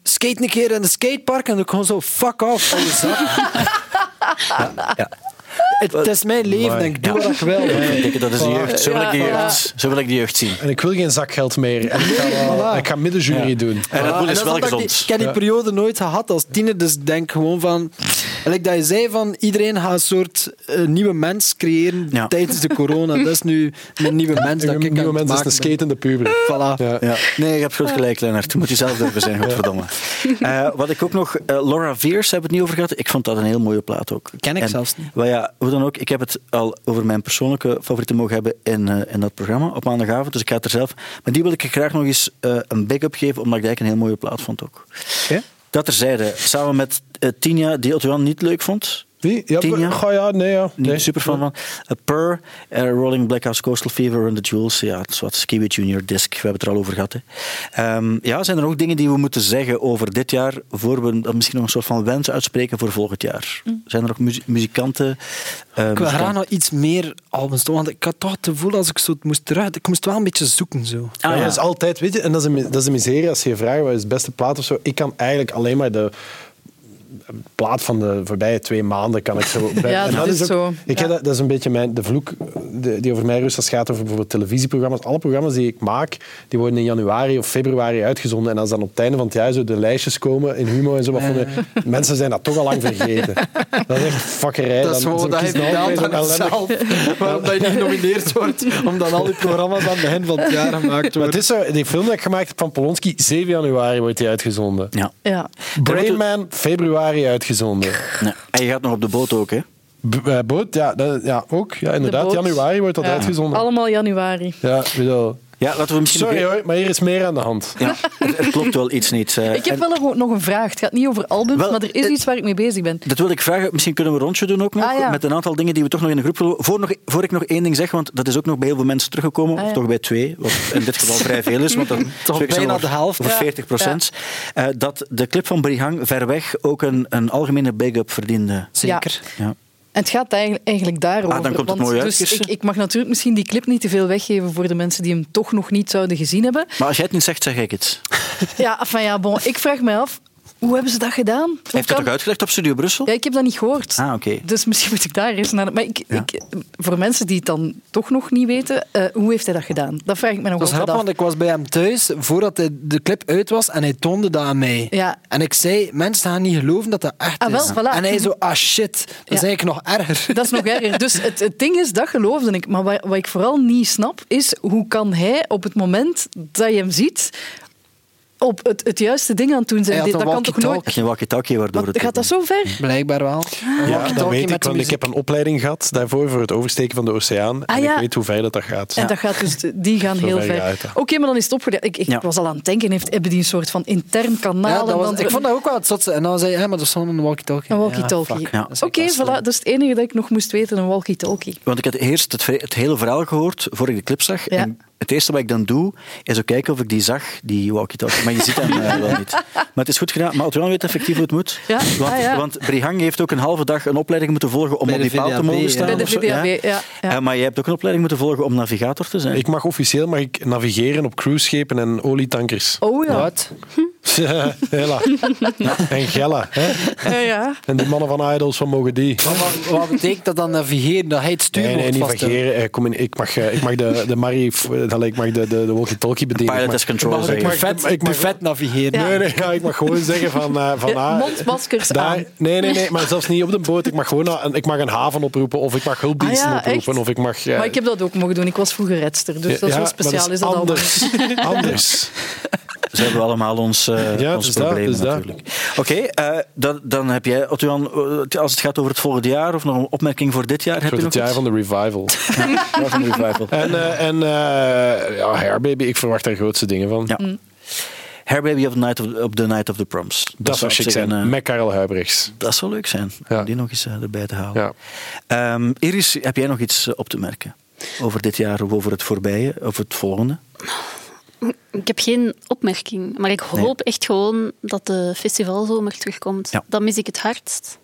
skate een keer in de skatepark. En dan gewoon zo: Fuck off. zak." ja. Het, het is mijn leven en ik doe wat ik wil. Ik denk, dat is de jeugd. Zo wil ik de Ja. jeugd, zo wil ik de jeugd zien. En ik wil geen zakgeld meer. En ik ga, wel- voilà. ik ga middenjury doen. En dat Ja, is wel ik gezond. die- Ik heb die periode nooit gehad als tiener, dus ik denk gewoon van... En like dat je zei van iedereen gaat een soort eh, nieuwe mens creëren Ja. tijdens de corona. Dat is nu een nieuwe mens dat Een ik nieuwe mensen is de skatende puber. Voilà. Ja. Ja. Nee, je hebt goed gelijk, Lennart. Je moet jezelf durven zijn, godverdomme. Eh wat ik ook nog... eh, Laura Veers hebben we het niet over gehad. Ik vond dat een heel mooie plaat ook. Ken ik En, zelfs niet. Wel ja, hoe dan ook. Ik heb het al over mijn persoonlijke favorieten mogen hebben in, eh, in dat programma op maandagavond. Dus ik ga het er zelf... Maar die wil ik graag nog eens eh, een big-up geven, omdat ik eigenlijk een heel mooie plaat vond ook. Oké. Dat terzijde. Samen met eh, Tinja, die Jan niet leuk vond. Wie? Ja, Tien jaar? Ga ja, nee, ja. Nee. super fan van. A Purr, eh, Rolling Blackhouse Coastal Fever and the Jewels. Ja, het is wat Skiwi Junior Disc. We hebben het er al over gehad. Hè. Ehm, ja, zijn er ook dingen die we moeten zeggen over dit jaar, voor we dan misschien nog een soort van wens uitspreken voor volgend jaar? Zijn er nog muzikanten? eh, Ik wil graag nog iets meer albums doen, want ik had toch het gevoel als ik zo het moest terug... Ik moest wel een beetje zoeken, zo. Ah, ja, ja. Dat is altijd, weet je, en dat is, een, dat is een miserie als je je vraagt wat is de beste plaat of zo. Ik kan eigenlijk alleen maar de plaat van de voorbije twee maanden kan ik zo. Ja, en dat is ook, zo. Ik heb dat, dat is een beetje mijn, de vloek de- die over mij rust als het gaat over bijvoorbeeld televisieprogramma's. Alle programma's die ik maak, die worden in januari of februari uitgezonden. En als dan op het einde van het jaar zo de lijstjes komen in Humo en zo, wat de, mensen zijn dat toch al lang vergeten. Dat is echt fakkerij. Dat is Dan- gewoon dat je kiezen altijd vertelt zo'n aan ellendig- jezelf. Waarom dat je niet genomineerd wordt, omdat al die programma's aan het begin van het jaar gemaakt Maar het worden. is zo, die film die ik gemaakt heb van Polonski, 7 januari wordt die uitgezonden. Ja. Ja. Brain Man, februari uitgezonden. En je gaat nog op de boot ook, hè? B- eh, Boot, ja, dat, ja, ook. Ja, inderdaad, januari wordt dat Ja. uitgezonden. Allemaal januari. Ja, ik bedoel... Ja, laten we misschien Sorry nog... hoor, maar hier is meer aan de hand. Ja, er, er klopt wel iets niet. eh. Ik heb En wel nog- nog een vraag. Het gaat niet over albums, Wel, maar er is iets waar ik mee bezig ben. Dat wil ik vragen. Misschien kunnen we een rondje doen ook nog. Ah, ja. Met een aantal dingen die we toch nog in de groep willen. Voor, nog, voor ik nog één ding zeg, want dat is ook nog bij heel veel mensen teruggekomen. Ah, ja. Of toch bij twee. Wat in dit geval vrij veel is. Want dat Toch bijna de helft. Ja. 40 procent. Eh, dat de clip van Brihang ver weg ook een, een algemene big-up verdiende. Zeker. Ja. En het gaat eigenlijk, eigenlijk daarover. Ah, dan komt het want mooi uit, dus Kirsten. ik, ik mag natuurlijk misschien die clip niet te veel weggeven voor de mensen die hem toch nog niet zouden gezien hebben. Maar als jij het niet zegt, zeg ik het. Ja, enfin, ja bon, ik vraag me af, hoe hebben ze dat gedaan? Hoe Heeft dat kan- ook uitgelegd op Studio Brussel? Ja, ik heb dat niet gehoord. Ah, oké. Dus misschien moet ik daar eens naar. Maar ik, Ja. ik, voor mensen die het dan toch nog niet weten, eh, hoe heeft hij dat gedaan? Dat vraag ik me nog Dat was grappig, af. want ik was bij hem thuis voordat de, de clip uit was en hij toonde dat aan mij. Ja. En ik zei, mensen gaan niet geloven dat dat echt Ah, wel, is. voilà. En hij zo, ah shit, dat is eigenlijk nog erger. Dat is nog erger. Dus het, het ding is, dat geloofde ik. Maar wat, wat ik vooral niet snap, is hoe kan hij op het moment dat je hem ziet, op het, het juiste ding aan het doen zijn. Hij had dat een kan toch nooit... Een walkie-talkie waardoor het... gaat dat zo ver? Blijkbaar wel. Ja, dat weet ik, want ik heb een opleiding gehad daarvoor, voor het oversteken van de oceaan. Ah, en ja. ik weet hoe ver dat, dat gaat. En dat gaat dus, die gaan heel ver. Oké, maar dan is het opgedaan. Ik, ik Ja. was al aan het denken, heeft, hebben die een soort van intern kanaal? Ja, en dat was, dan ik vond dat ook wel het zotste. En dan zei hij, maar dat is gewoon een walkie-talkie. Een walkie-talkie. Oké, voilà, dat is het enige dat ik nog moest weten, een walkie-talkie. Want ik had eerst het, het hele verhaal gehoord voor ik de clip zag. Ja. En het eerste wat ik dan doe, is ook kijken of ik die zag, die walkie-talkie. Maar je ziet hem eh, wel niet. Maar het is goed gedaan. Maar Otto weet effectief hoe het moet. Ja, Want, ah, ja. want Brihang heeft ook een halve dag een opleiding moeten volgen om op die paal te mogen ja. staan. Bij de. VDAB, ja. ja. Eh, maar jij hebt ook een opleiding moeten volgen om navigator te zijn. Ik mag officieel mag ik navigeren op cruiseschepen en olietankers. Oh ja. Wat? Ja, hela. En Gella. Hè? Ja, ja. En die mannen van Idols, wat mogen die? Maar wat, wat betekent dat dan navigeren? Dat hij het Nee, stuurwoord nee, niet navigeren. Eh, Kom in, ik, mag, eh, ik mag de, de Marie, dat ik mag de, de, de walkie-talkie bedienen. Pilot mag- control, ik mag- ik mag- Buffet, ik mag- buffet navigeren. Ja. Nee, nee, ja, ik mag gewoon zeggen van... eh, van ah, mondmaskers daar, aan. Nee, nee, nee, maar zelfs niet op de boot. Ik mag gewoon een, ik mag een haven oproepen of ik mag hulpdiensten Ah ja, oproepen. echt? Of ik mag... eh, Maar ik heb dat ook mogen doen. Ik was vroeger redster, dus dat is wel maar speciaal. Is dat anders. anders. Ze hebben allemaal ons, eh Ja, ons dus dat, problemen dus dat. natuurlijk. Oké, eh, dan, dan heb jij, Otto-Jan, eh, als het gaat over het volgende jaar of nog een opmerking voor dit jaar, Het heb je nog het jaar iets? van de revival. Ja, van de revival. En, eh, en eh, ja, Hairbaby, ik verwacht daar grootste dingen van. Ja. Hair Baby of the Night of, op the Night of the Proms. Dat zou op chic zich zijn. Met Karel Huibrechts. dat zou leuk zijn, Ja. om die nog eens erbij te halen. Ja. Ehm, Iris, heb jij nog iets op te merken? Over dit jaar of over het voorbije of het volgende? Ik heb geen opmerking, maar ik hoop echt gewoon dat de festivalzomer terugkomt. Ja. Dat mis ik het hardst.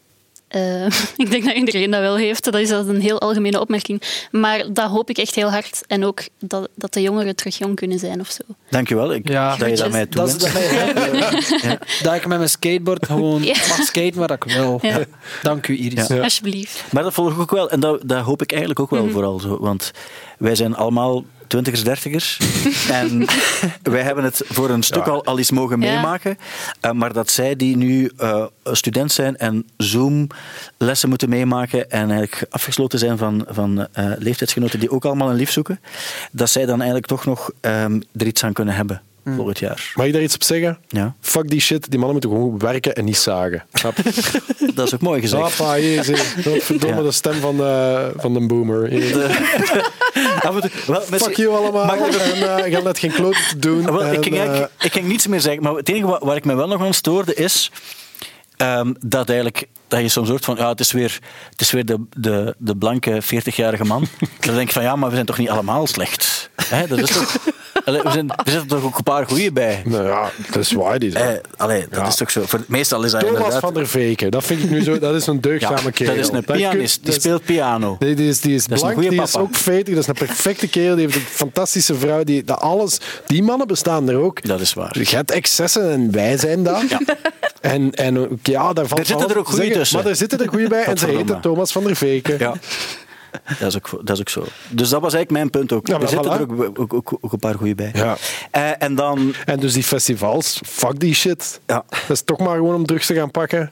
Eh, ik denk dat iedereen dat wel heeft. Dat is een heel algemene opmerking. Maar dat hoop ik echt heel hard. En ook dat, dat de jongeren terug jong kunnen zijn of zo. Dankjewel ik, Ja, dat je dat mij dat toewenst. dat, dat ik met mijn skateboard gewoon Ja. mag skaten waar ik wil. Ja. Dank u, Iris. Ja. Alsjeblieft. Maar dat volg ik ook wel. En dat, dat hoop ik eigenlijk ook wel vooral zo. Want wij zijn allemaal twintigers, dertigers. en wij hebben het voor een stuk Ja. al, al eens mogen Ja. meemaken. Eh, maar dat zij die nu eh, student zijn en Zoom-lessen moeten meemaken en eigenlijk afgesloten zijn van, van eh, leeftijdsgenoten die ook allemaal een lief zoeken, dat zij dan eigenlijk toch nog ehm, er iets aan kunnen hebben volgend jaar. Mag ik daar iets op zeggen? Ja. Fuck die shit, die mannen moeten gewoon werken en niet zagen. Snap je? Dat is ook mooi gezegd. Papa, jezus. Verdomme Ja. de stem van de, van de boomer. Wel, Fuck misschien- you allemaal. Mag ik- En eh, ik had net geen klote te doen. Wel, ik, ging eh, ik ging niets meer zeggen, maar het enige waar, waar ik me wel nog aan stoorde is ehm, dat eigenlijk dat je soms hoort van ja, het is weer, het is weer de, de, de blanke 40-jarige man. dan denk ik van ja, maar we zijn toch niet allemaal slecht. Hè, dat is toch, Allee, we zijn, er zitten toch ook een paar goeie bij. nou ja, dat is waar. Die Eh, allee, dat Ja. is toch zo. Voor, meestal is dat Thomas inderdaad... van der Veken, dat vind ik nu zo. Dat is een ja, deugdzame kerel. dat is een pianist, die speelt piano. Nee, die is, die is Dat blank, die is ook 40, dat is een perfecte kerel, die heeft een fantastische vrouw. Die, dat alles, die mannen bestaan er ook. Dat is waar. Je hebt excessen en wij zijn dat. En, en ook, ja, daar valt Er zitten er ook goeie zeggen, tussen. Maar er zitten er goeie bij en ze heten Thomas van der Veken. Ja. Dat is, ook, dat is ook zo. Dus dat was eigenlijk mijn punt ook. Ja, er maar zitten voilà. er ook, ook, ook, ook een paar goeie bij. Ja. Eh, en dan... En dus die festivals, fuck die shit. Ja. Dat is toch maar gewoon om drugs te gaan pakken.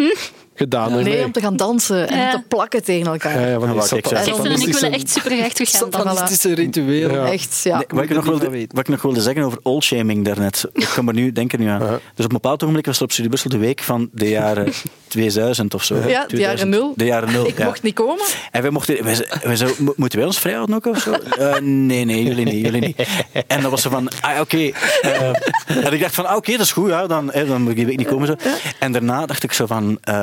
Gedaan ermee. Nee, om te gaan dansen en Ja. te plakken tegen elkaar. Ja, ja, wacht, ik en ik willen echt super graag terug gaan dansen. Ritueel. Ja. Echt, ja. Nee, wat, ik er nog wilde, wat ik nog wilde zeggen over all-shaming daarnet. Ik kan er nu denken nu aan. Dus op een bepaald ogenblik was er op Studie Brussel de week van de jaren 2000 of zo. Ja, de jaren 2000. nul. De jaren nul, Ik ja. mocht niet komen. En wij mochten, wij, wij zo, mo- moeten wij ons vrijhouden ook of zo? Eh, nee, nee, jullie niet, jullie niet. En dan was ze van, ah, oké. eh, en ik dacht van, ah, oké, dat is goed, ja, dan, eh, dan moet ik die week niet komen. Zo. En daarna dacht ik zo van, eh,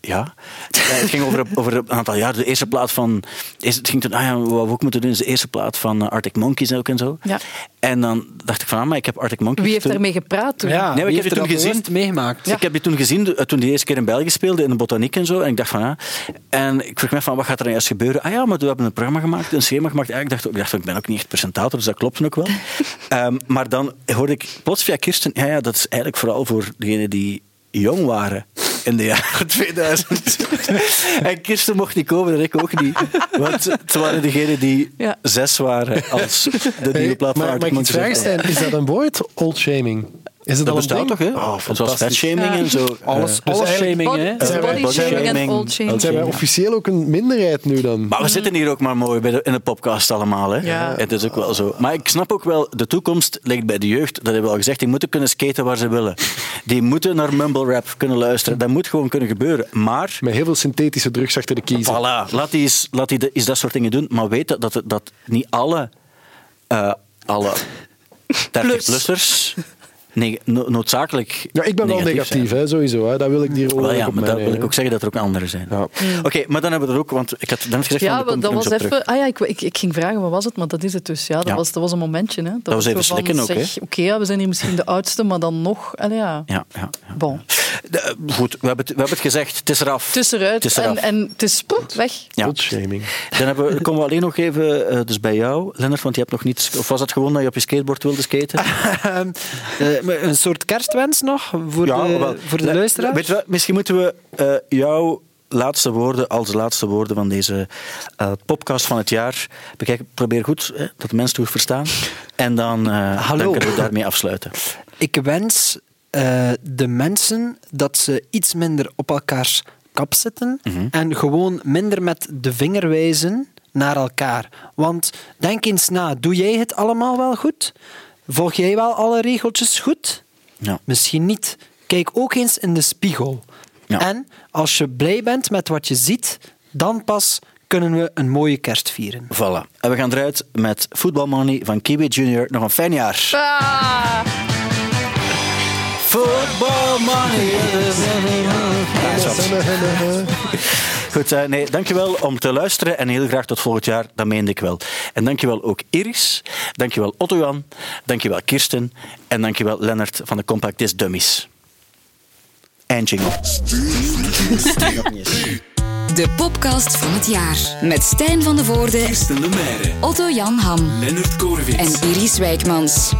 ja. Het ging over, over een aantal jaar. De eerste plaat van, is- het ging toen, ah ja, wat we ook moeten doen, is de eerste plaat van Arctic Monkeys ook en zo. Ja. En dan dacht ik van, ah, maar ik heb Arctic Monkeys Wie heeft daarmee gepraat toen? Ja, Nee, ik heb het toen gezien. meegemaakt. Ik heb die toen gezien, de- toen die eerste keer in België speelde, in de botaniek en zo. En ik dacht van, ja. En ik vroeg me van, wat gaat er nou juist gebeuren? Ah ja, maar we hebben een programma gemaakt, een schema gemaakt. Ja, ik, dacht, ik dacht, ik ben ook niet echt presentator, dus dat klopt ook wel. Ehm, maar dan hoorde ik plots via Kirsten, ja, ja, dat is eigenlijk vooral voor degenen die jong waren in de jaren 2000. en Kirsten mocht niet komen en ik ook niet. Want ze waren degenen die Ja. zes waren als de nieuwe Hey, plaat van maar, maar ik is dat een woord? Old shaming. Is het Dat bestaat ding? toch, hè? Oh, Zoals fatshaming en zo. Alles, alles eigenlijk- shaming, hè? Body, body body shaming old shaming. Zijn wij officieel ook een minderheid nu dan? Maar we zitten hier ook maar mooi bij de, in de podcast allemaal. Hè? Ja. Het is ook wel zo. Maar ik snap ook wel, de toekomst ligt bij de jeugd. Dat hebben we al gezegd. Die moeten kunnen skaten waar ze willen. Die moeten naar mumble rap kunnen luisteren. Dat moet gewoon kunnen gebeuren. Maar, Met heel veel synthetische drugs achter de kiezen. voilà, laat die, eens, laat die de- eens dat soort dingen doen. Maar weet dat, dat, dat niet alle, eh alle 30-plussers nee, no- noodzakelijk Ja, ik ben wel negatief, hè, sowieso. Hè. Dat wil ik hier Wel ja, op maar dat wil ik nemen. ook zeggen dat er ook anderen zijn. Ja. Oké, maar dan hebben we er ook, want ik had dan gezegd Ja, van, dat was even. Ah ja, ik, ik, ik ging vragen wat was het, maar dat is het dus. Ja, dat, Ja. Was, dat was een momentje. Hè. Dat, was even slikken ook, Oké, ja, we zijn hier misschien de oudste, maar dan nog. Allee, ja. Ja, ja, ja. Bon. De- eh, goed, we hebben, het, we hebben het gezegd. Het is eraf. Het is eruit Het is eraf. en, en het is poep, weg. Ja. Shaming. Dan, hebben we, komen we alleen nog even eh, dus bij jou, Lennart, want je hebt nog niet... Of was het gewoon dat je op je skateboard wilde skaten? Een soort kerstwens nog voor de, wel. voor de luisteraars? Weet je wat, misschien moeten we eh, jouw laatste woorden als laatste woorden van deze eh, podcast van het jaar bekijken. Probeer goed, hè, dat de mensen het goed verstaan. En dan, dan kunnen we daarmee afsluiten. Ik wens de mensen dat ze iets minder op elkaars kap zitten Mhm. en gewoon minder met de vinger wijzen naar elkaar. Want denk eens na, doe jij het allemaal wel goed? Volg jij wel alle regeltjes goed? Ja. Misschien niet. Kijk ook eens in de spiegel. Ja. En als je blij bent met wat je ziet, dan pas kunnen we een mooie kerst vieren. Voilà. En we gaan eruit met Football Money van Kiwi Junior. Nog een fijn jaar. Ah. Football Money. Goed, eh, nee, dankjewel om te luisteren en heel graag tot volgend jaar, dat meende ik wel. En dankjewel ook Iris, dankjewel Otto-Jan, dankjewel Kirsten en dankjewel Lennart van de Compact Disc Dummies. En jingle. De podcast van het jaar. Met Stijn van de Voorde, Kirsten Lemaire. Otto Jan Ham Leonard Koorwits. en Iris Wijkmans.